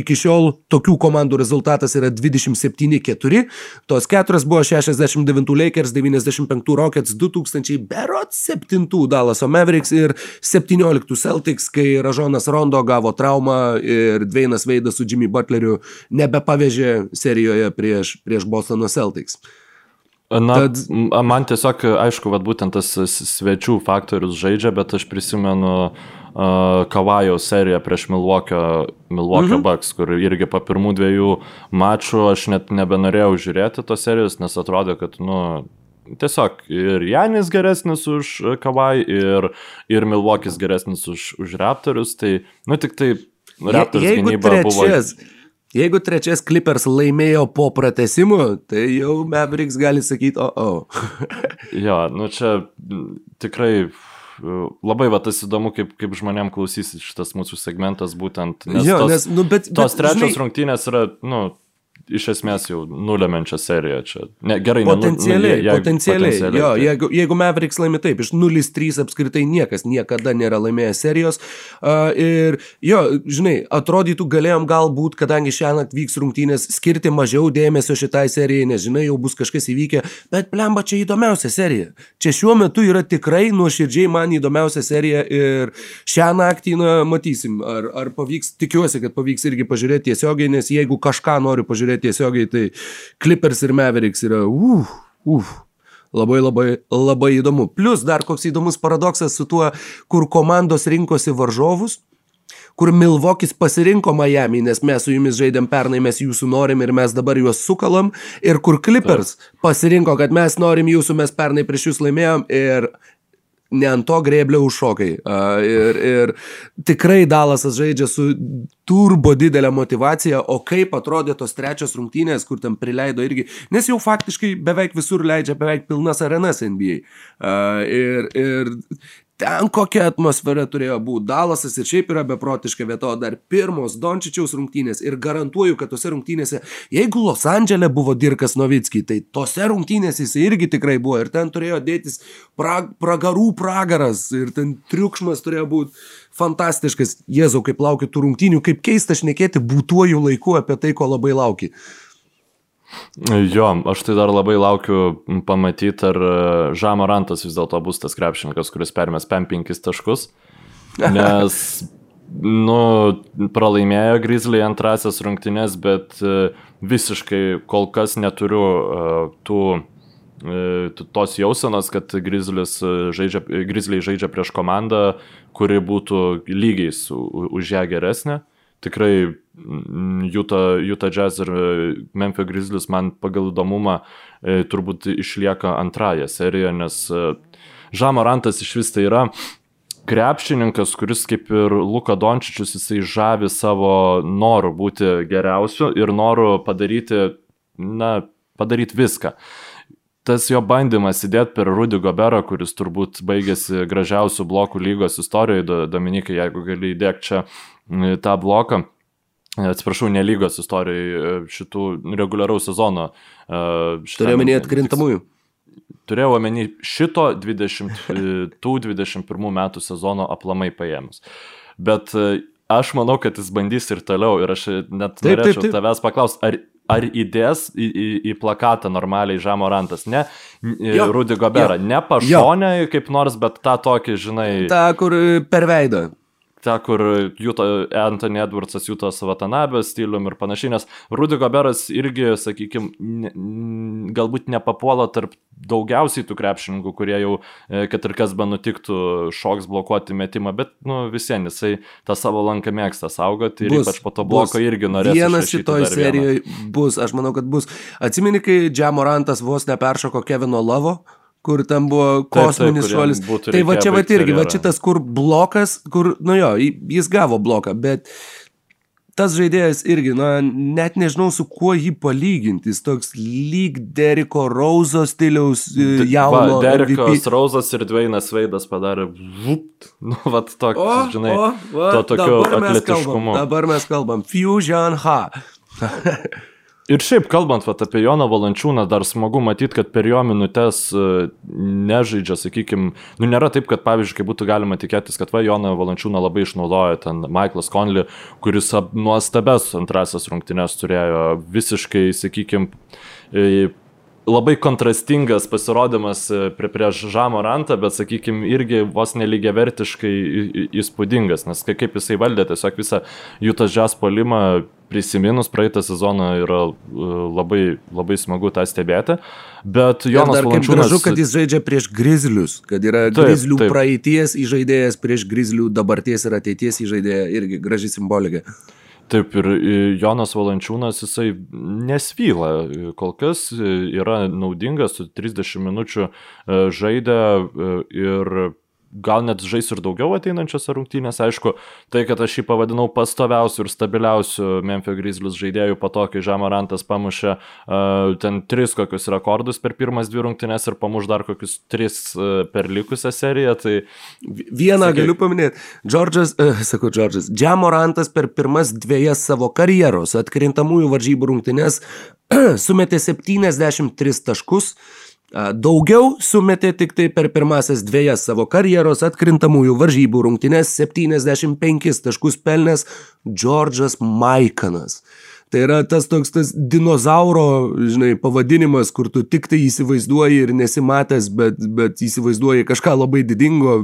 Iki šiol tokių komandų rezultatas yra 27-4. Tos keturios buvo 69 Lakers, 95 Rockets, 2000 Berot 7 Dallaso Mavericks ir 17 Celtics, kai Ražonas Rondo gavo traumą ir Dveinas Veidas su Jimmy Butleriu nebepavežė serijoje prieš, prieš Bostono Celtics. Na, Tad... man tiesiog, aišku, vat, būtent tas svečių faktorius žaidžia, bet aš prisimenu uh, Kavajaus seriją prieš Milwaukee, Milwaukee mhm. Bucks, kur irgi po pirmų dviejų mačų aš net nebenorėjau žiūrėti tos serijos, nes atrodė, kad, nu, tiesiog ir Janis geresnis už Kavai, ir, ir Milwaukee'is geresnis už, už Raptorius, tai, nu, tik tai Raptors Je, gynyba trečias... buvo Jeigu trečias Clippers laimėjo po pratesimų, tai jau Mavericks gali sakyti, o, o. jo, nu čia tikrai labai va tas įdomu, kaip, kaip žmonėm klausysis šitas mūsų segmentas būtent. Nes jo, tos, nes, nu, bet, tos bet, trečios žinai... rungtynės yra, nu, iš esmės jau nulemenčią seriją čia. Ne, gerai, potencialiai, ne, nu, potencialiai, potencialiai. Jo, tai. jeigu, jeigu Mavericks laimi taip, iš 0-3 apskritai niekas niekada nėra laimėjęs serijos. Uh, ir jo, žinai, atrodytų galėjom galbūt, kadangi šiandien vyks rungtynės, skirti mažiau dėmesio šitai serijai, nes žinai, jau bus kažkas įvykę, bet plemba čia įdomiausia serija. Čia šiuo metu yra tikrai nuoširdžiai man įdomiausia serija ir šią naktį, na, matysim, ar, ar pavyks, tikiuosi, kad pavyks irgi pažiūrėti tiesiogiai, nes jeigu kažką noriu pažiūrėti, žiūrėti tiesiogiai, tai Clippers ir Mavericks yra, uf, uf, labai labai labai įdomu. Plus dar koks įdomus paradoksas su tuo, kur komandos rinkosi varžovus, kur Milvokis pasirinko Miami, nes mes su jumis žaidėm pernai, mes jūsų norim ir mes dabar juos sukalam, ir kur Clippers pasirinko, kad mes norim jūsų, mes pernai prieš jūs laimėjom ir ne ant to grėblio užšokai. Ir, ir tikrai Dalasas žaidžia su turbo didelė motivacija, o kaip atrodė tos trečios rungtynės, kur tam prileido irgi, nes jau faktiškai beveik visur leidžia beveik pilnas arenas NBA. Ir, ir ten kokia atmosfera turėjo būti. Dalasas ir šiaip yra beprotiška vieta, o dar pirmos Dončičiaus rungtynės ir garantuoju, kad tose rungtynėse, jeigu Los Andželė buvo Dirkas Novitski, tai tose rungtynėse jis irgi tikrai buvo ir ten turėjo dėtis pra, pragarų pragaras ir ten triukšmas turėjo būti fantastiškas. Jėzau, kaip laukiu tų rungtynių, kaip keista šnekėti būtuoju laiku apie tai, ko labai lauki. Jo, aš tai dar labai laukiu pamatyti, ar e, Žamarantas vis dėlto bus tas krepšininkas, kuris permės 5 taškus. Nes, nu, pralaimėjo Grizzly antrasias rungtynės, bet e, visiškai kol kas neturiu uh, tų tos jausenos, kad Grizzlies žaidžia, Grizzly žaidžia prieš komandą, kuri būtų lygiai su, už ją geresnė. Tikrai Utah, Utah Jazz ir e, Memphis Grizzlies man pagal įdomumą e, turbūt išlieka antrąją seriją, nes e, Žamarantas iš vis tai yra krepšininkas, kuris kaip ir Luka Dončičius, jisai žavi savo noru būti geriausiu ir noru padaryti, na, padaryti viską. Tas jo bandymas įdėti per Rudy Goberą, kuris turbūt baigėsi gražiausių blokų lygos istorijoje, Dominikai, jeigu gali įdėkti čia tą bloką atsiprašau, nelygos istorijai šitų reguliaraus sezono. Turėjau minėti atkrintamųjų. turėjau omeny šito 20, tų 21 metų sezono aplamai paėmus. Bet aš manau, kad jis bandys ir toliau ir aš net taip, norėčiau taip, taip. tavęs paklausti, ar ar įdės į, į, į plakatą normaliai Žamorantas, ne jo, Rudy Goberą, jo, ne pašonę jo. kaip nors, bet tą tokį, žinai. Ta, kur per veidą ta, kur juto Anthony Edwardsas juto Savatanabės stilium ir panašiai, nes Rudy Goberas irgi, sakykime, galbūt nepapuola tarp daugiausiai tų krepšininkų, kurie jau, e, kad ir kas be nutiktų, šoks blokuoti metimą, bet, nu, visiems jisai tą savo lanką mėgsta saugoti ir bus, ypač po to bloko bus. irgi norės. Vienas šitoj serijoje bus, aš manau, kad bus. Atsimeni, kai Džamorantas vos neperšoko Kevino Lavo? Kur ten buvo kosminis šuolis. Tai va čia va irgi, va šitas, kur blokas, kur, nu jo, jis gavo bloką, bet tas žaidėjas irgi, na, net nežinau su kuo jį palyginti. Jis toks lyg Deriko Rauzo stiliaus jauno. Va, Derikas Rauzas ir Dvainas Veidas padarė, vup, nu, va, toks, o, žinai, o, va, to tokio atletiškumo. Dabar mes kalbam, Fusion H. Ir šiaip kalbant vat, apie Joną Valančiūną, dar smagu matyti, kad per jo minutės e, nežaidžia, sakykime, nu nėra taip, kad pavyzdžiui, kai būtų galima tikėtis, kad va Joną Valančiūną labai išnaudoja ten Michaelas Conley, kuris nuostabes antrasias rungtynes turėjo visiškai, sakykime, labai kontrastingas pasirodymas e, prie, prieš Žamo Rantą, bet, sakykime, irgi vos nelygiai vertiškai įspūdingas, nes kaip jisai valdė tiesiog visą Jutas Žas polimą prisiminus praeitą sezoną yra e, labai, labai smagu tą stebėti. Bet Jonas Valančiūnas... Gražu, kad jis žaidžia prieš grizlius, kad yra taip, grizlių taip. praeities įžaidėjas prieš grizlių dabarties ir ateities įžaidėją, irgi graži simbolika. Taip ir e, Jonas Valančiūnas jisai nesvyla, kol kas e, yra naudingas, 30 minučių žaidė ir gal net žais ir daugiau ateinančiose rungtynėse. Aišku, tai, kad aš jį pavadinau pastoviausiu ir stabiliausiu Memphis Grizzlius žaidėjų po to, kai Žamarantas pamušė uh, ten tris kokius rekordus per pirmas dvi rungtynės ir pamuš dar kokius tris uh, per likusią seriją. Tai... Vieną sakai... galiu paminėti. Džordžas, uh, sakau, Džordžas, Džamorantas per pirmas dviejas savo karjeros atkrintamųjų varžybų rungtynės sumetė 73 taškus. Daugiau sumetė tik tai per pirmasias dviejas savo karjeros atkrintamųjų varžybų rungtynės 75 taškus pelnęs Džordžas Maikanas. Tai yra tas toks tas dinozauro, žinai, pavadinimas, kur tu tik tai įsivaizduoji ir nesimatęs, bet, bet įsivaizduoji kažką labai didingo.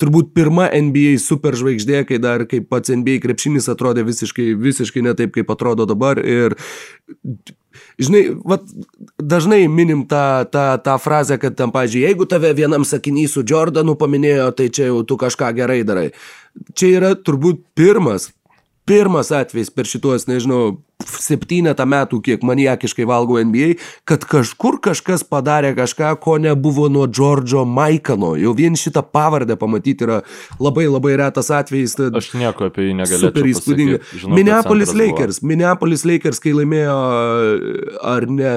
Turbūt pirma NBA superžvaigždė, kai dar kaip pats NBA krepšinis atrodė visiškai, visiškai ne taip, kaip atrodo dabar. Ir Žinai, vat, dažnai minim tą, tą, tą frazę, kad tam, pažiūrėjau, jeigu tave vienam sakinys su Jordanu paminėjo, tai čia jau tu kažką gerai darai. Čia yra turbūt pirmas, pirmas atvejis per šituos, nežinau, septynetą metų, kiek maniakiškai valgau NBA, kad kažkur kažkas padarė kažką, ko nebuvo nuo Džordžo Maikano. Jau vien šitą pavardę pamatyti yra labai labai retas atvejis. Aš nieko apie jį negaliu. Super įspūdinga. Minneapolis Lakers. Buvo. Minneapolis Lakers, kai laimėjo ar ne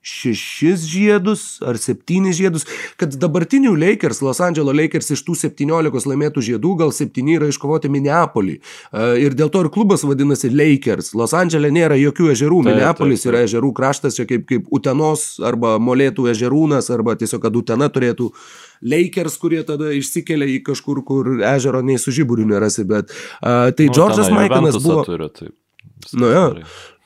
šešis žiedus ar septynis žiedus, kad dabartinių Lakers, Los Angeles Lakers iš tų 17 laimėtų žiedų, gal 7 yra iškovoti Minneapolį. E, ir dėl to ir klubas vadinasi Lakers. Los Angeles nėra jokių ežerų, taip, Minneapolis taip, taip. yra ežerų kraštas, čia kaip, kaip Utenos arba Molėtų ežerūnas, arba tiesiog, kad Utena turėtų Lakers, kurie tada išsikelia į kažkur, kur ežero nei su žiburiu nerasi, bet uh, tai nu, Džordžas Maikanas buvo... Turi, taip. Nu, jo.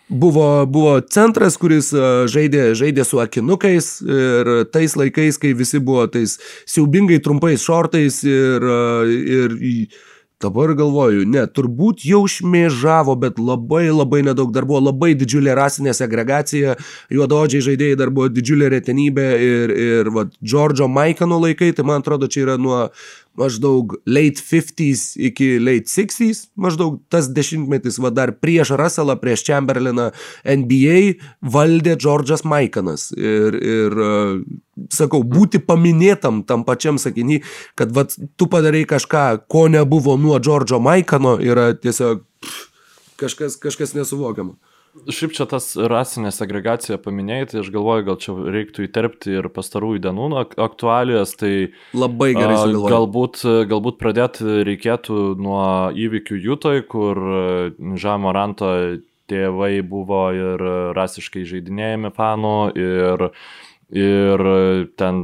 Buvo, buvo centras, kuris žaidė, žaidė su akinukais ir tais laikais, kai visi buvo tais siaubingai trumpais šortais ir, ir dabar galvoju, ne, turbūt jau šmėžavo, bet labai labai nedaug. Dar buvo labai didžiulė rasinė segregacija, juododžiai žaidėjai dar buvo didžiulė retenybė ir, ir va, Džordžo Maikano laikai, tai man atrodo čia yra nuo maždaug late 50s iki late 60s, maždaug tas dešimtmetis, va dar prieš Russellą, prieš Chamberlainą NBA valdė Džordžas Maikanas. Ir, ir sakau, būti paminėtam tam pačiam sakinį, kad va, tu padarai kažką, ko nebuvo nuo Džordžo Maikano, yra tiesiog pff, kažkas, kažkas nesuvokiama. Šiaip čia tas rasinė segregacija paminėjai, tai aš galvoju, gal čia reiktų įterpti ir pastarųjų dienų aktualijas, tai labai gerai sugalvoju. Galbūt, galbūt pradėti reikėtų nuo įvykių Jutoj, kur Žamo Ranto tėvai buvo ir rasiškai žaidinėjami fanų ir Ir ten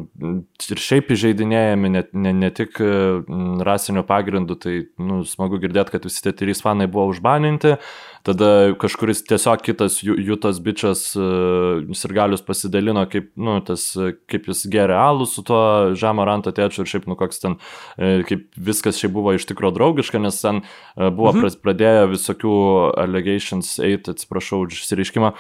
ir šiaip įžeidinėjami ne, ne, ne tik rasinių pagrindų, tai nu, smagu girdėti, kad visi tie trys fanai buvo užbaninti, Tada kažkuris tiesiog kitas jų, jų tas bičias uh, sirgalius pasidalino, kaip, nu, tas, kaip jis geria alų su tuo žemo ranto tėčiu ir šiaip, nu, koks ten, uh, kaip viskas šiaip buvo iš tikrųjų draugiška, nes ten buvo mhm. pradėję visokių allegations, eit, atsiprašau už išsireiškimą,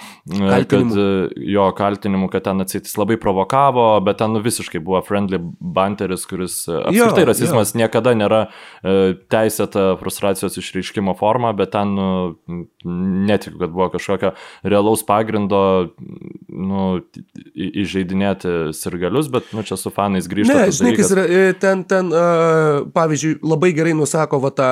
kad jo kaltinimų, kad ten atsitis labai provokavo, bet ten nu, visiškai buvo friendly banteris, kuris apskritai jo, rasizmas jo. niekada nėra teisėta frustracijos išreiškimo forma, bet ten uh, netikiu, kad buvo kažkokio realaus pagrindo nu, įžeidinėti sirgalius, bet nu, čia su fanais grįžta. Ne, žinai, kas yra, e, ten, ten pavyzdžiui, labai gerai nusako va, tą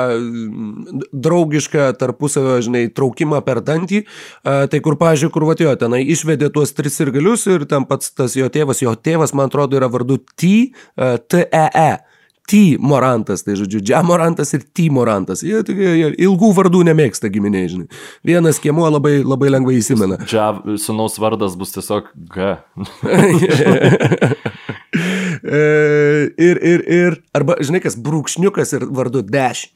draugišką tarpusavio, žinai, traukimą per dantį, tai kur, pavyzdžiui, kur vatėjo, tenai išvedė tuos tris sirgalius ir ten pats tas jo tėvas, jo tėvas, man atrodo, yra vardu T, uh, T-E-E. -E. T Morantas, tai žodžiu, Džia Morantas ir T Morantas. Jie, jie, jie ilgų vardų nemėgsta giminiai, žinai. Vienas kiemuo labai, labai lengvai įsimena. Džia sunaus vardas bus tiesiog G. ir, ir, ir, arba, žinai, kas brūkšniukas ir vardu Dash.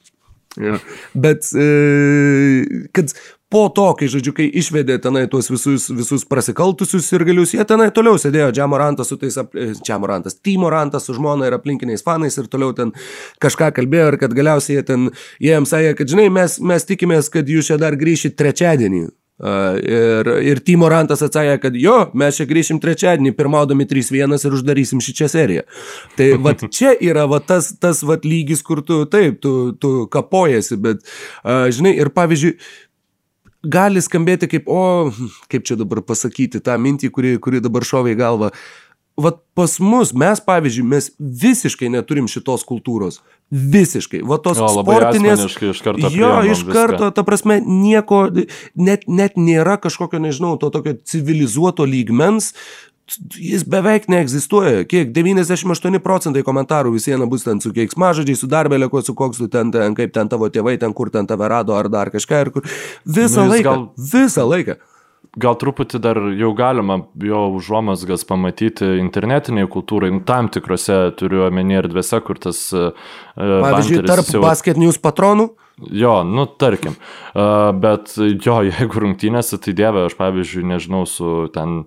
Ja. Bet, e, kad po to, kai, žodžiu, kai išvedė tenai tuos visus, visus prasikaltusius ir galius, jie tenai toliau sėdėjo Džamorantas su tais, Džamorantas, Timorantas su žmona ir aplinkiniais fanais ir toliau ten kažką kalbėjo ir kad galiausiai jie ten, jie jiems sakė, kad, žinai, mes, mes tikimės, kad jūs čia dar grįšit trečiadienį. Uh, ir, ir Timo Rantas atsakė, kad jo, mes čia grįšim trečiadienį, pirmaudami 3-1 ir uždarysim šią seriją. Tai vat, čia yra vat, tas, tas vat, lygis, kur tu, taip, tu, tu kapojasi, bet, uh, žinai, ir pavyzdžiui, gali skambėti kaip, o, kaip čia dabar pasakyti tą mintį, kuri, kuri dabar šovė į galvą. Vat pas mus, mes pavyzdžiui, mes visiškai neturim šitos kultūros. Visiškai. Va tos jo, sportinės. Iš karto jo, iš karto, viską. ta prasme, nieko, net, net nėra kažkokio, nežinau, to tokio civilizuoto lygmens, jis beveik neegzistuoja. Kiek? 98 procentai komentarų visieną bus ten su keiksmažodžiai, su darbelė, ko su koks tu ten, ten, kaip ten tavo tėvai, ten kur ten tave rado ar dar kažką ir kur. Visą nu, laiką. Gal... Visą laiką gal truputį dar jau galima jo užuomasgas pamatyti internetiniai kultūrai, nu, tam tikrose turiu omeny erdvėse, kur tas... Uh, Pavyzdžiui, tarp jau... basket news patronų? Jo, nu tarkim. Uh, bet jo, jeigu rungtynėse, tai dieve, aš pavyzdžiui, nežinau, su ten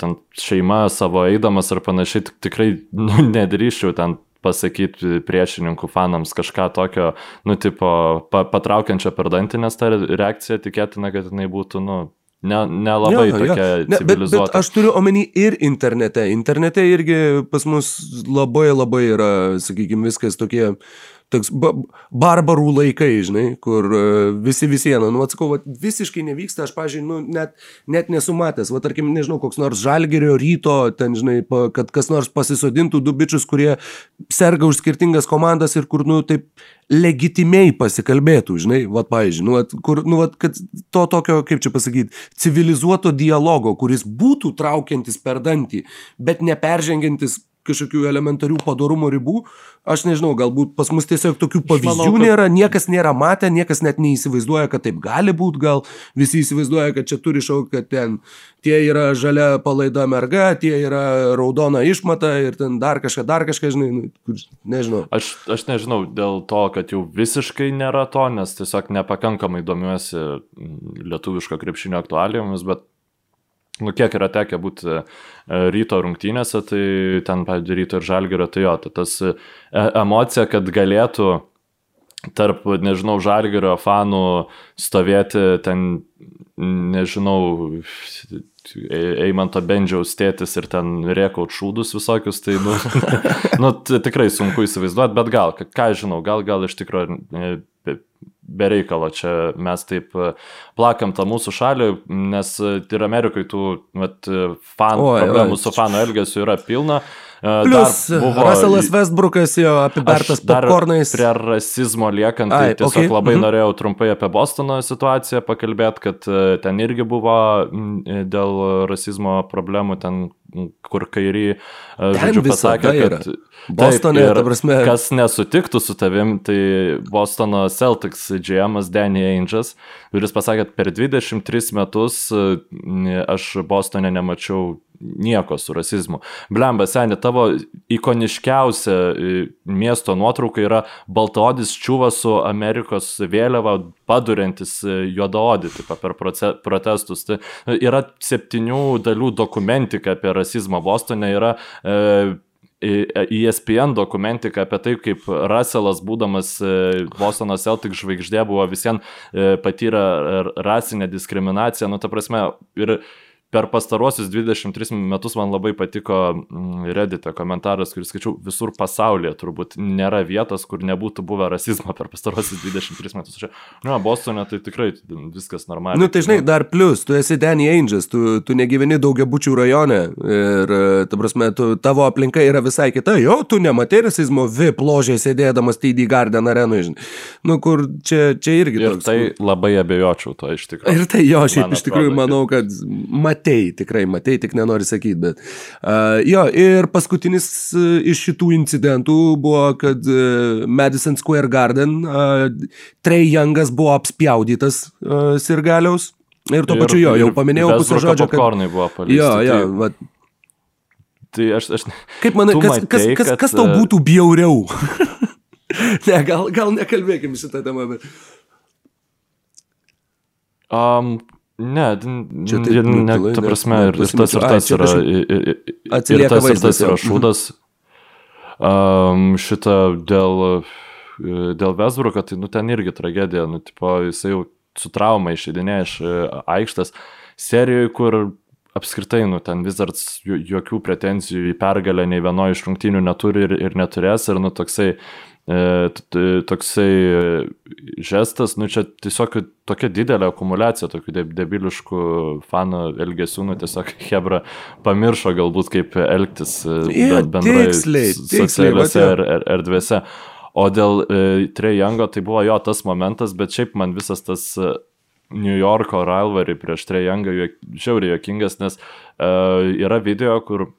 ten šeima savo eidamas ar panašiai, tikrai nu, nedrįščiau ten pasakyti priešininkų fanams kažką tokio, nu, tipo, pa, patraukiančio per dantį, nes ta reakcija tikėtina, kad jinai būtų, nu, nelabai ne, ne tokia ne, bet, bet aš turiu omeny ir internete. Internete irgi pas mus labai labai yra, sakykime, viskas tokie toks ba barbarų laikai, žinai, kur uh, visi visieną, nu, atsakau, va, visiškai nevyksta, aš, pažiūrėjau, nu, net, net nesu matęs, va, tarkim, nežinau, koks nors žalgerio ryto, ten, žinai, pa, kad kas nors pasisodintų du bičius, kurie serga už skirtingas komandas ir kur, nu, taip legitimiai pasikalbėtų, žinai, va, pavyzdžiui, nu, vat, kur, nu, vat, kad to tokio, kaip čia pasakyti, civilizuoto dialogo, kuris būtų traukiantis per dantį, bet neperžengiantis kažkokių elementarių padarumo ribų. Aš nežinau, galbūt pas mus tiesiog tokių pavyzdžių manau, kad... nėra, niekas nėra matę, niekas net neįsivaizduoja, kad taip gali būti, gal visi įsivaizduoja, kad čia turi šaukti, kad ten tie yra žalia palaida merga, tie yra raudona išmata ir ten dar kažką, dar kažką, žinai, nu, nežinau. Aš, aš nežinau dėl to, kad jau visiškai nėra to, nes tiesiog nepakankamai domiuosi lietuviško krepšinio aktualijomis, bet nu, kiek yra tekę būti e, ryto rungtynėse, tai ten, pavyzdžiui, ryto ir žalgerio, tai jo, tai tas e, emocija, kad galėtų tarp, nežinau, žalgerio fanų stovėti ten, nežinau, Eimanto Bendžiaus tėtis ir ten riekaut šūdus visokius, tai, nu, nu tikrai sunku įsivaizduoti, bet gal, ką žinau, gal, gal iš tikrųjų e, bereikalo čia mes taip e, plakam tą mūsų šalį, nes e, ir Amerikoje tų vat, fanų, problemų su fanų elgesiu yra pilna. Plius, buvo, Russellas Westbrookas jo apibertas popkornais. Prie rasizmo liekant, tai Ai, tiesiog okay. labai mm -hmm. norėjau trumpai apie Bostono situaciją pakalbėti, kad ten irgi buvo dėl rasizmo problemų, ten kur kairį, žodžiu, pasakė, kad... Bostone, taip, ta prasme. Kas nesutiktų su tavim, tai Bostono Celtics GM'as Danny Ainges, kuris pasakė, kad per 23 metus aš Bostone nemačiau nieko su rasizmu. Blemba, seniai, tavo ikoniškiausia e, miesto nuotrauka yra baltodis čiūvas su Amerikos vėliava padurintis e, juodaodį tipo, per protestus. Tai yra septynių dalių dokumentika apie rasizmą Bostone, yra e, ESPN dokumentika apie tai, kaip Russellas, būdamas e, Bostono Celtic žvaigždė, buvo visiems e, patyrę rasinę diskriminaciją. Nu, ta prasme, ir per pastaruosius 23 metus man labai patiko mm, Reddit'e komentaras, kuris skaičiau, visur pasaulyje turbūt nėra vietos, kur nebūtų buvę rasizmo per pastaruosius 23 metus. Čia, nu, Bostone tai tikrai viskas normaliai. Na, nu, tai žinai, dar plus, tu esi Danny Angels, tu, tu negyveni daugiabučių rajone ir, ta prasme, tu, tavo aplinka yra visai kita. Jo, tu nematai rasizmo VIP ložė sėdėdamas TD Garden arenoje, žinai. Nu, kur čia, čia irgi. Ir toks, tai labai abejočiau to iš tikrųjų. Ir tai jo, šiaip iš tikrųjų manau, kad mat matei, tikrai matei, tik nenori sakyti, bet. Uh, jo, ir paskutinis uh, iš šitų incidentų buvo, kad uh, Madison Square Garden uh, Trey Youngas buvo apspjaudytas uh, Sirgaliaus. Ir tuo pačiu jo, jau paminėjau pusę žodžio. Kad... buvo paleisti. Jo, jo, tai... Va... Tai aš, aš... Kaip manai, kas, matei, kas, kas, kad... kas tau būtų bjauriau? ne, gal, gal nekalbėkim šitą temą, bet... Um, Ne, čia tai, ne, ne, ta prasme, ir, ir tas ir tas yra, ir, tas ir tas yra šūdas. Um, šitą dėl, dėl Vesbruko, tai nu, ten irgi tragedija, nu, tipo, jisai jau su trauma išeidinė iš e, aikštės serijoje, kur apskritai, nu, ten Wizards jokių pretenzijų į pergalę nei vienoje iš rungtynių neturi ir, ir neturės, ir, nu, toksai E, toksai žestas, nu čia tiesiog tokia didelė akumulacija tokių debiliškų fanų elgesių, nu tiesiog Hebra pamiršo galbūt kaip elgtis yeah, bendrai socialiuose er, er, erdvėse. O dėl e, Trejango tai buvo jo tas momentas, bet šiaip man visas tas e, New Yorko rivalry prieš Trejangą žiauriai jokingas, nes e, yra video, kur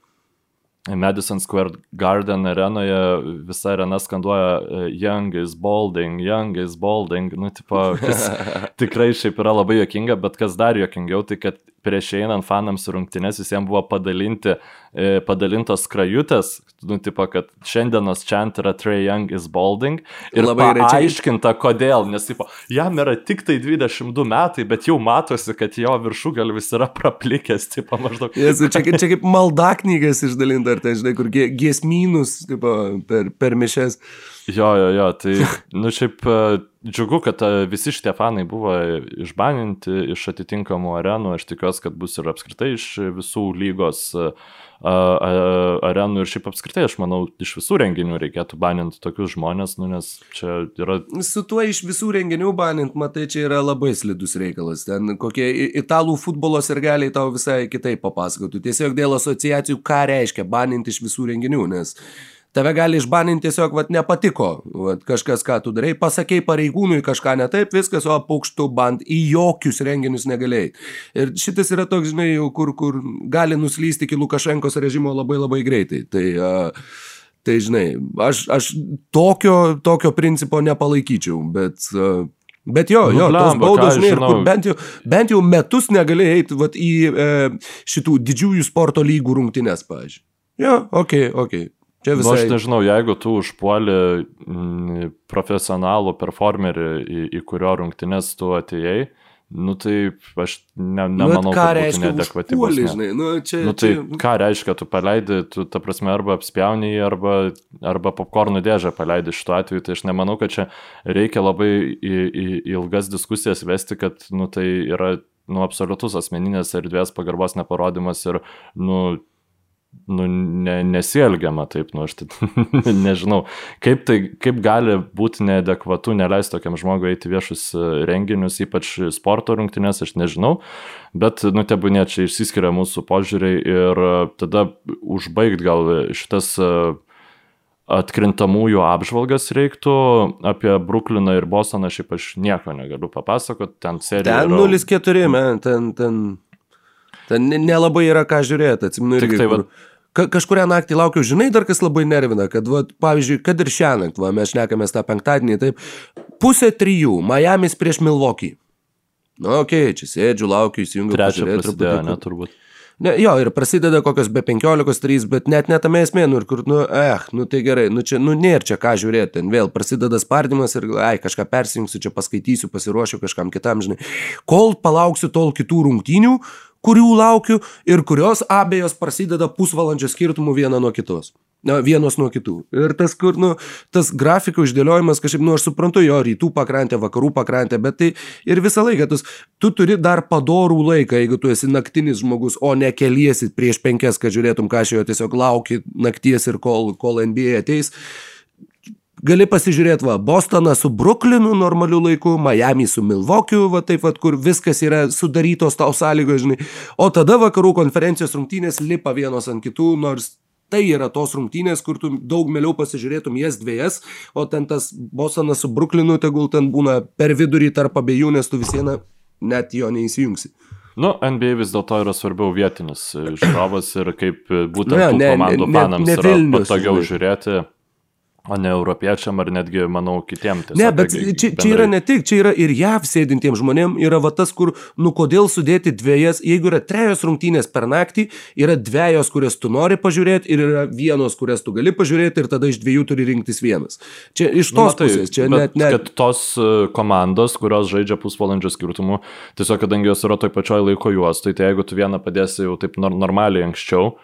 Madison Square Garden arenoje visa arena skanduoja e, Young is balding, Young is balding, nu, tipo, kas tikrai šiaip yra labai jokinga, bet kas dar jokingiau, tai kad prieš einant fanams rungtynės visiems buvo padalinti, e, padalintos krajutės, nu, tipo, kad šiandienos chant yra Trey Young is balding ir labai aiškinta, kodėl, nes, tipo, jam yra tik tai 22 metai, bet jau matosi, kad jo viršugalvis yra praplikęs, tipo, maždaug. Jesu, čia, čia kaip malda knygas išdalinta, ar tai, žinai, kur giesmynus, tipo, per, per mišes. Jo, jo, jo, tai, nu, šiaip e, džiugu, kad e, visi šitie fanai buvo išbaninti iš atitinkamų arenų, aš tikiuosi, kad bus ir apskritai iš visų lygos e, arenų ir šiaip apskritai, aš manau, iš visų renginių reikėtų baninti tokius žmonės, nu, nes čia yra... Su tuo iš visų renginių banint, matai, čia yra labai slidus reikalas. Ten kokie italų futbolo sirgaliai tau visai kitaip papasakotų. Tiesiog dėl asociacijų, ką reiškia baninti iš visų renginių, nes tave gali išbaninti tiesiog, vat, nepatiko, vat, kažkas, ką tu darai, pasakėjai pareigūnui kažką ne taip, viskas, o paukštų band į jokius renginius negalėjai. Ir šitas yra toks, žinai, kur, kur gali nuslysti iki Lukašenkos režimo labai labai greitai. Tai, uh, tai žinai, aš, aš tokio, tokio principo nepalaikyčiau, bet... Uh, Bet jo, jo, nu, tos baudos, žinai, ir kur bent jau, bent jau metus negalėjai eiti vat, į e, šitų didžiųjų sporto lygų rungtynes, pažiūrėjau. Jo, okei, okay, okei. Okay. Čia visai... Nu, aš nežinau, jeigu tu užpuoli mm, profesionalų performerį, į, į kurio rungtynės tu atėjai, nu tai aš ne, nu, nemanau, nu, kad tai neadekvati bus. Nu, čia, nu, tai čia... ką reiškia, tu paleidi, tu ta prasme arba apspjauni jį, arba, arba popkornų dėžę paleidi šituo atveju, tai aš nemanau, kad čia reikia labai į, į, ilgas diskusijas vesti, kad nu, tai yra nu, absoliutus asmeninės erdvės pagarbos neparodimas ir nu, nu, ne, nesielgiama taip, nu aš tai nežinau, kaip, tai, kaip gali būti neadekvatu neleisti tokiam žmogui eiti viešus e, renginius, ypač sporto rungtynės, aš nežinau, bet, nu, tebūnė čia išsiskiria mūsų požiūriai ir e, tada užbaigti gal šitas e, atkrintamųjų apžvalgas reiktų apie Brukliną ir Bostoną, šiaip aš nieko negaliu papasakoti, ten serija. Ten 0-4, man, ten, ten Ten nelabai yra ką žiūrėti, atsiminu. Tik tai, kur... Ka kažkuria naktį laukiau, žinai, dar kas labai nervina, kad, va, pavyzdžiui, kad ir šią naktį, va, mes šnekamės tą penktadienį, taip, pusė trijų, Miami's prieš Milwaukee. Na, nu, okei, okay, čia sėdžiu, laukiu, įsijungiu. Trečią prasidėjo, ne, turbūt. Ne, jo, ir prasideda kokios be 15-3, bet net netame esmė, nu ir kur, nu, eh, nu tai gerai, nu čia, nu nėra čia ką žiūrėti, ten vėl prasideda spardimas ir, ai, kažką persijungsiu, čia paskaitysiu, pasiruošiu kažkam kitam, žinai. Kol palauksiu tol kitų rungtynių, kurių laukiu ir kurios abejos prasideda pusvalandžio skirtumų viena nuo kitos. Na, vienos nuo kitų. Ir tas, kur, nu, tas grafikų išdėliojimas, kažkaip, nu, aš suprantu jo rytų pakrantę, vakarų pakrantę, bet tai ir visą laiką, tas, tu turi dar padorų laiką, jeigu tu esi naktinis žmogus, o ne keliesi prieš penkias, kad žiūrėtum, ką aš jo tiesiog lauki nakties ir kol, kol NBA ateis. Gali pasižiūrėti, va, Bostoną su Brooklynu normaliu laiku, Miami su Milvokiu, va taip, va, kur viskas yra sudarytos tau sąlygos, žinai. O tada vakarų konferencijos rungtynės lipa vienos ant kitų, nors tai yra tos rungtynės, kur tu daug mieliau pasižiūrėtum jas dviejas, o ten tas Bostonas su Brooklynu tegul ten būna per vidurį tarp abiejų, nes tu vis viena net jo neįsijungsi. Nu, NBA vis dėlto yra svarbiau vietinis žiūrovas ir kaip būtent nu, ja, ne, komandų ne, fanams ne, ne Vilnius, yra patogiau žiūrėti O ne europiečiam ar netgi, manau, kitiem. Tiesiog, ne, bet čia, bendrai... čia yra ne tik, čia yra ir JAV sėdintiems žmonėm, yra va tas, kur, nu kodėl sudėti dviejas, jeigu yra trejos rungtynės per naktį, yra dviejos, kurias tu nori pažiūrėti ir yra vienos, kurias tu gali pažiūrėti ir tada iš dviejų turi rinktis vienas. Čia iš tos nu, tai, pusės, čia net, net... Kad tos e, komandos, kurios žaidžia pusvalandžio skirtumu, tiesiog kadangi jos yra toj pačioj laiko juostai, tai jeigu tu vieną padėsi jau taip normaliai anksčiau,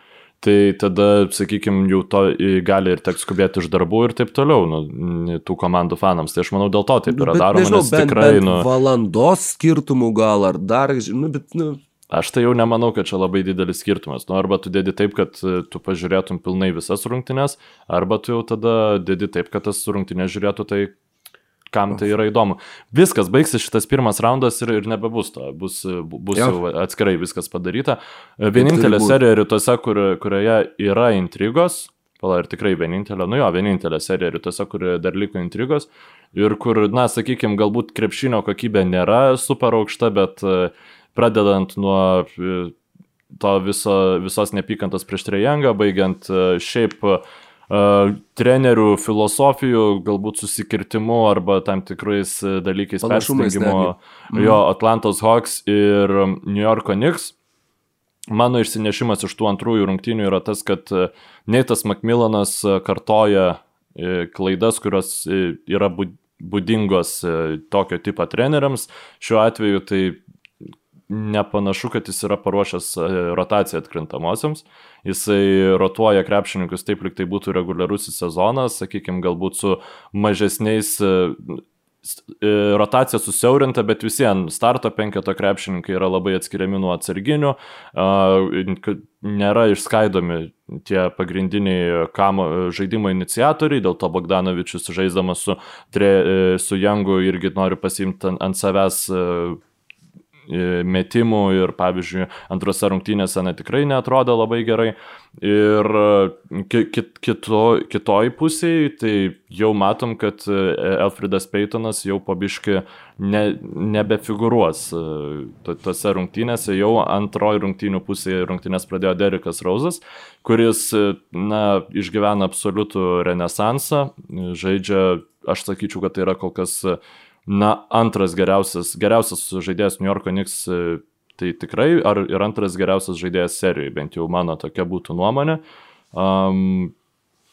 tai tada, sakykime, jau to gali ir teks skubėti iš darbų ir taip toliau, nu, tų komandų fanams. Tai aš manau, dėl to taip yra nu, daroma, nežinau, nes bent, tikrai, bent nu... Valandos skirtumų gal ar dar, nu, bet, nu... Aš tai jau nemanau, kad čia labai didelis skirtumas. Nu, arba tu dėdi taip, kad e, tu pažiūrėtum pilnai visas rungtynes, arba tu jau tada dėdi taip, kad tas rungtynės žiūrėtų tai, kam tai yra įdomu. Viskas, baigsis šitas pirmas raundas ir, ir nebebus to, bus, bus jau. jau atskirai viskas padaryta. Vienintelė serija rytuose, kur, kurioje yra intrigos, pala ir tikrai vienintelė, nu jo, vienintelė serija rytuose, kurioje dar liko intrigos ir kur, na, sakykime, galbūt krepšinio kokybė nėra super aukšta, bet e, pradedant nuo e, to viso, visos nepykantos prieš Trejangą, baigiant e, šiaip uh, trenerių filosofijų, galbūt susikirtimu arba tam tikrais e, dalykais persijungimo. Mhm. Jo, Atlantos Hawks ir New Yorko Knicks. Mano išsinešimas iš tų antrųjų rungtynių yra tas, kad e, Neitas Macmillanas e, kartoja klaidas, kurios yra būdingos tokio tipo treneriams. Šiuo atveju tai nepanašu, kad jis yra paruošęs e, rotaciją atkrintamosiams. Jisai rotuoja krepšininkus taip, lyg tai būtų reguliarusis sezonas, sakykime, galbūt su mažesniais e, e, rotacija susiaurinta, bet visiems starto penketo krepšininkai yra labai atskiriami nuo atsarginių, nėra išskaidomi tie pagrindiniai kamo, žaidimo iniciatoriai, dėl to Bogdanovičius žaisdamas su, tre, su Jangu irgi nori pasimti ant, ant savęs metimų ir, pavyzdžiui, antrose rungtynėse na, tikrai netrodo labai gerai. Ir kit, kito, kitoj pusėje tai jau matom, kad e, Alfredas Peitonas jau pabiški ne, nebefigūruos e, tose rungtynėse, jau antroji rungtynių pusėje rungtynės pradėjo Derikas Rauzas, kuris e, na, išgyvena absoliutų renesansą, žaidžia, aš sakyčiau, kad tai yra kol kas na, antras geriausias, geriausias žaidėjas New Yorko Knicks, e, tai tikrai, ar ir antras geriausias žaidėjas serijoje, bent jau mano tokia būtų nuomonė. Um,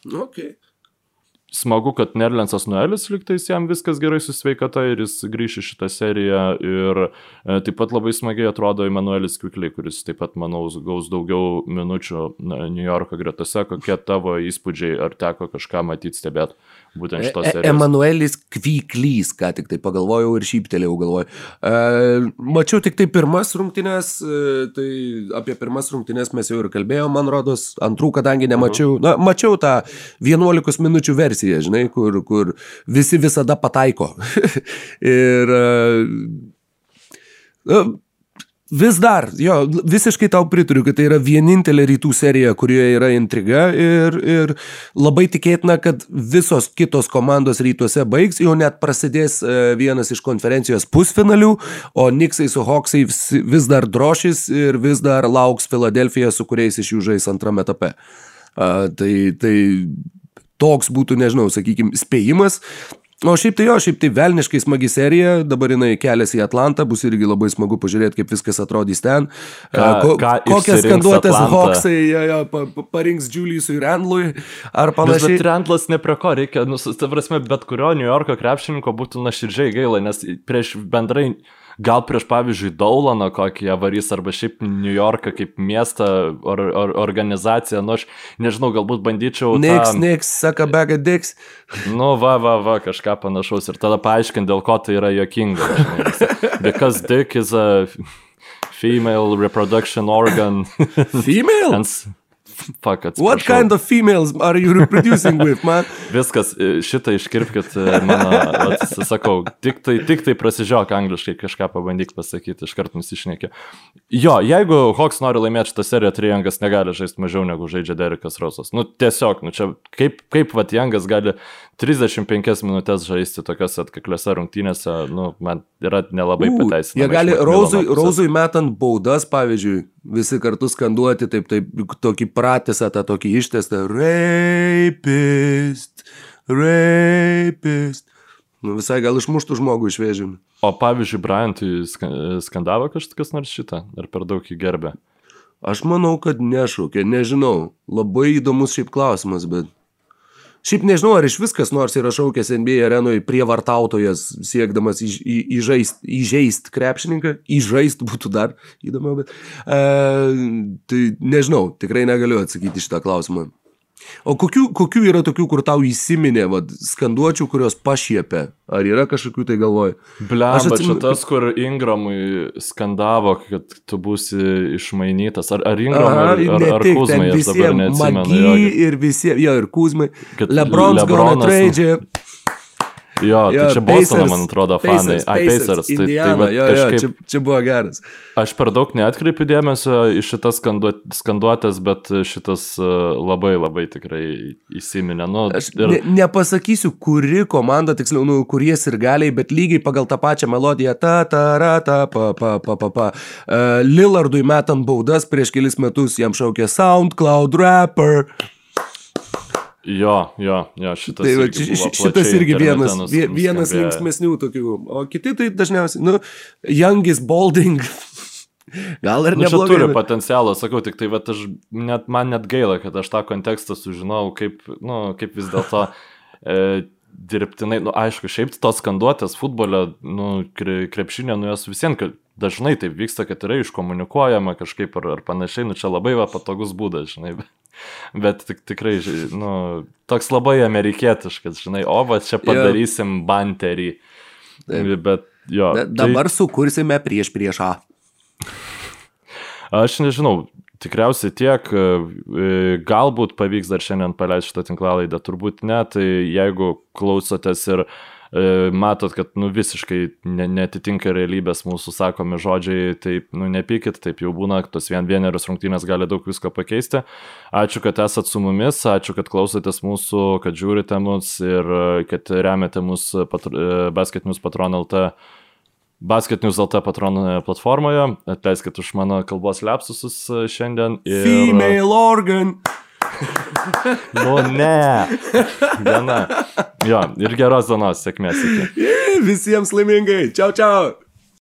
okay smagu, kad Nerlensas Nuelis liktais jam viskas gerai su sveikata ir jis grįš į šitą seriją. Ir e, taip pat labai smagiai atrodo Emanuelis Kvikliai, kuris taip pat, manau, gaus daugiau minučių New Yorko gretose. Kokie tavo įspūdžiai, ar teko kažką matyti, stebėti būtent šitos e, e, serijos? Emanuelis Kviklys, ką tik tai pagalvojau ir šyptelėjau galvoju. E, mačiau tik tai pirmas rungtynės, e, tai apie pirmas rungtynės mes jau ir kalbėjome, man rodos, antrų, kadangi nemačiau, mhm. na, mačiau tą 11 minučių versiją žinai, kur, kur visi visada pataiko. ir uh, vis dar, jo, visiškai tau pritariu, kad tai yra vienintelė rytų serija, kurioje yra intriga ir, ir labai tikėtina, kad visos kitos komandos rytuose baigs, jau net prasidės uh, vienas iš konferencijos pusfinalių, o Niksai su Hawksai vis, dar drošys ir vis dar lauks Filadelfija, su kuriais iš jų žais antrame etape. Uh, tai, tai toks būtų, nežinau, sakykime, spėjimas. O šiaip tai jo, šiaip tai velniškai smagi serija, dabar jinai keliasi į Atlantą, bus irgi labai smagu pažiūrėti, kaip viskas atrodys ten. Ką, Ko, ką kokias skanduotės? Hawksai jo, jo, pa, pa, parinks Juliusui Randlui ar panašiai. bet Randlas ne prie ko reikia, nu, ta prasme, bet kurio New Yorko krepšininko būtų naširdžiai gaila, nes prieš bendrai, gal prieš pavyzdžiui Daulaną kokį jie varys, arba šiaip New Yorką kaip miestą or, or, organizaciją, nu aš nežinau, galbūt bandyčiau... Niks, tą, niks, saka bega diks. Nu, va, va, va, kažką panašaus ir tada paaiškint, dėl ko tai yra jokinga. žinai, Because dick is a female reproduction organ. Female? and Fuck, atsiprašau. What kind of females are you reproducing with, man? Viskas, e, šitą iškirpkit e, mano, vat, sakau, tik tai, tik tai prasižiok angliškai, kažką pabandyk pasakyti, iškart nusišnekė. Jo, jeigu Hawks nori laimėti šitą seriją, tai Jangas negali žaisti mažiau negu žaidžia Derekas Rosas. Nu, tiesiog, nu čia, kaip, kaip vat Jangas gali 35 minutės žaisti tokiuose atkakliuose rungtynėse, nu, man yra nelabai pateisinama. Jie gali iš pusės. Rauzui metant baudas, pavyzdžiui, visi kartu skanduoti, taip, taip, tokį pratisą, tą tokį ištestą. Rapist, rapist. Nu, visai gal išmuštų žmogų iš vėžių. O pavyzdžiui, Bryantui ska- skandavo kažkas nors šitą, ar per daug jį gerbė? Aš manau, kad nešaukė, nežinau. Labai įdomus šiaip klausimas, bet... Šiaip nežinau, ar iš viskas nors yra šaukęs NBA arenoje prievartautojas, siekdamas įž- į- įžaist, įžeist krepšininką, įžaist būtų dar įdomiau, bet... E, tai nežinau, tikrai negaliu atsakyti šitą klausimą. O kokių, kokių yra tokių, kur tau įsiminė, vad, skanduočių, kurios pašiepia? Ar yra kažkokių tai galvoj? Blemba, Aš čia atsimenu- tas, kur Ingramui skandavo, kad tu būsi išmainytas. Ar, ar Ingramui, ar, ar, ar tik, Kuzmai, aš dabar neatsimenu. Magi ir visi, jo, ir Kuzmai. Kad Lebron's gonna Lebronas- you. jo tai Jo, čia Bostono, man atrodo, fanai. Pacers, Ai, Pacers, Pacers. Tai, tai Indiana, va, jo, jo, kažkaip, čia, čia buvo geras. aš per daug neatkreipiu dėmesio į šitas skanduot- skanduotės, bet šitas uh, labai labai tikrai įsiminė. Nu, Aš ir, ne, nepasakysiu, kuri komanda, tiksliau, nu, kurie ir galiai, bet lygiai pagal tą pačią melodiją. Ta, ta, ra, ta, pa, pa, pa, pa, pa. Uh, Lillardui metant baudas prieš kelis metus jam šaukė SoundCloud rapper. Jo, jo, jo, šitas. Tai irgi ši- šitas irgi vienas, nus- vie- vienas linksmesnių tokių. O kiti tai dažniausiai, nu, Youngis Balding. Gal ir Nu, neblogai. turi potencialą, sakau, tik tai, bet aš net, man net gaila, kad aš tą kontekstą sužinau, kaip, nu, kaip vis dėlto e, dirbtinai, nu, aišku, šiaip tos skanduotės futbole, nu, kre, krepšinė, nu, jos visiems dažnai taip vyksta, kad yra iškomunikuojama kažkaip ar, ar panašiai, nu, čia labai va patogus būdas, žinai, bet, tik, tikrai, nu, toks labai amerikietiškas, žinai, o va, čia padarysim banterį, bet jo. Da- tai- Dabar sukursime prieš priešą. Aš nežinau, tikriausiai tiek, e, galbūt pavyks dar šiandien paleisti šitą tinklalaidą, turbūt ne, tai jeigu klausotės ir e, matot, kad nu, visiškai ne, netitinka realybės mūsų sakomi žodžiai, tai nu, nepykit, taip jau būna, tos vien vienerios rungtynės gali daug visko pakeisti. Ačiū, kad esat su mumis, ačiū, kad klausotės mūsų, kad žiūrite mus ir e, kad remiate mus patr Basket News Patron LT Basket News LT patronų platformoje. Atleiskit už mano kalbos lepsusus e, šiandien. Ir... Female organ. Nu, ne. Viena. Jo, ir geros dienos, sėkmės iki. Visiems laimingai. Čiau, čiau.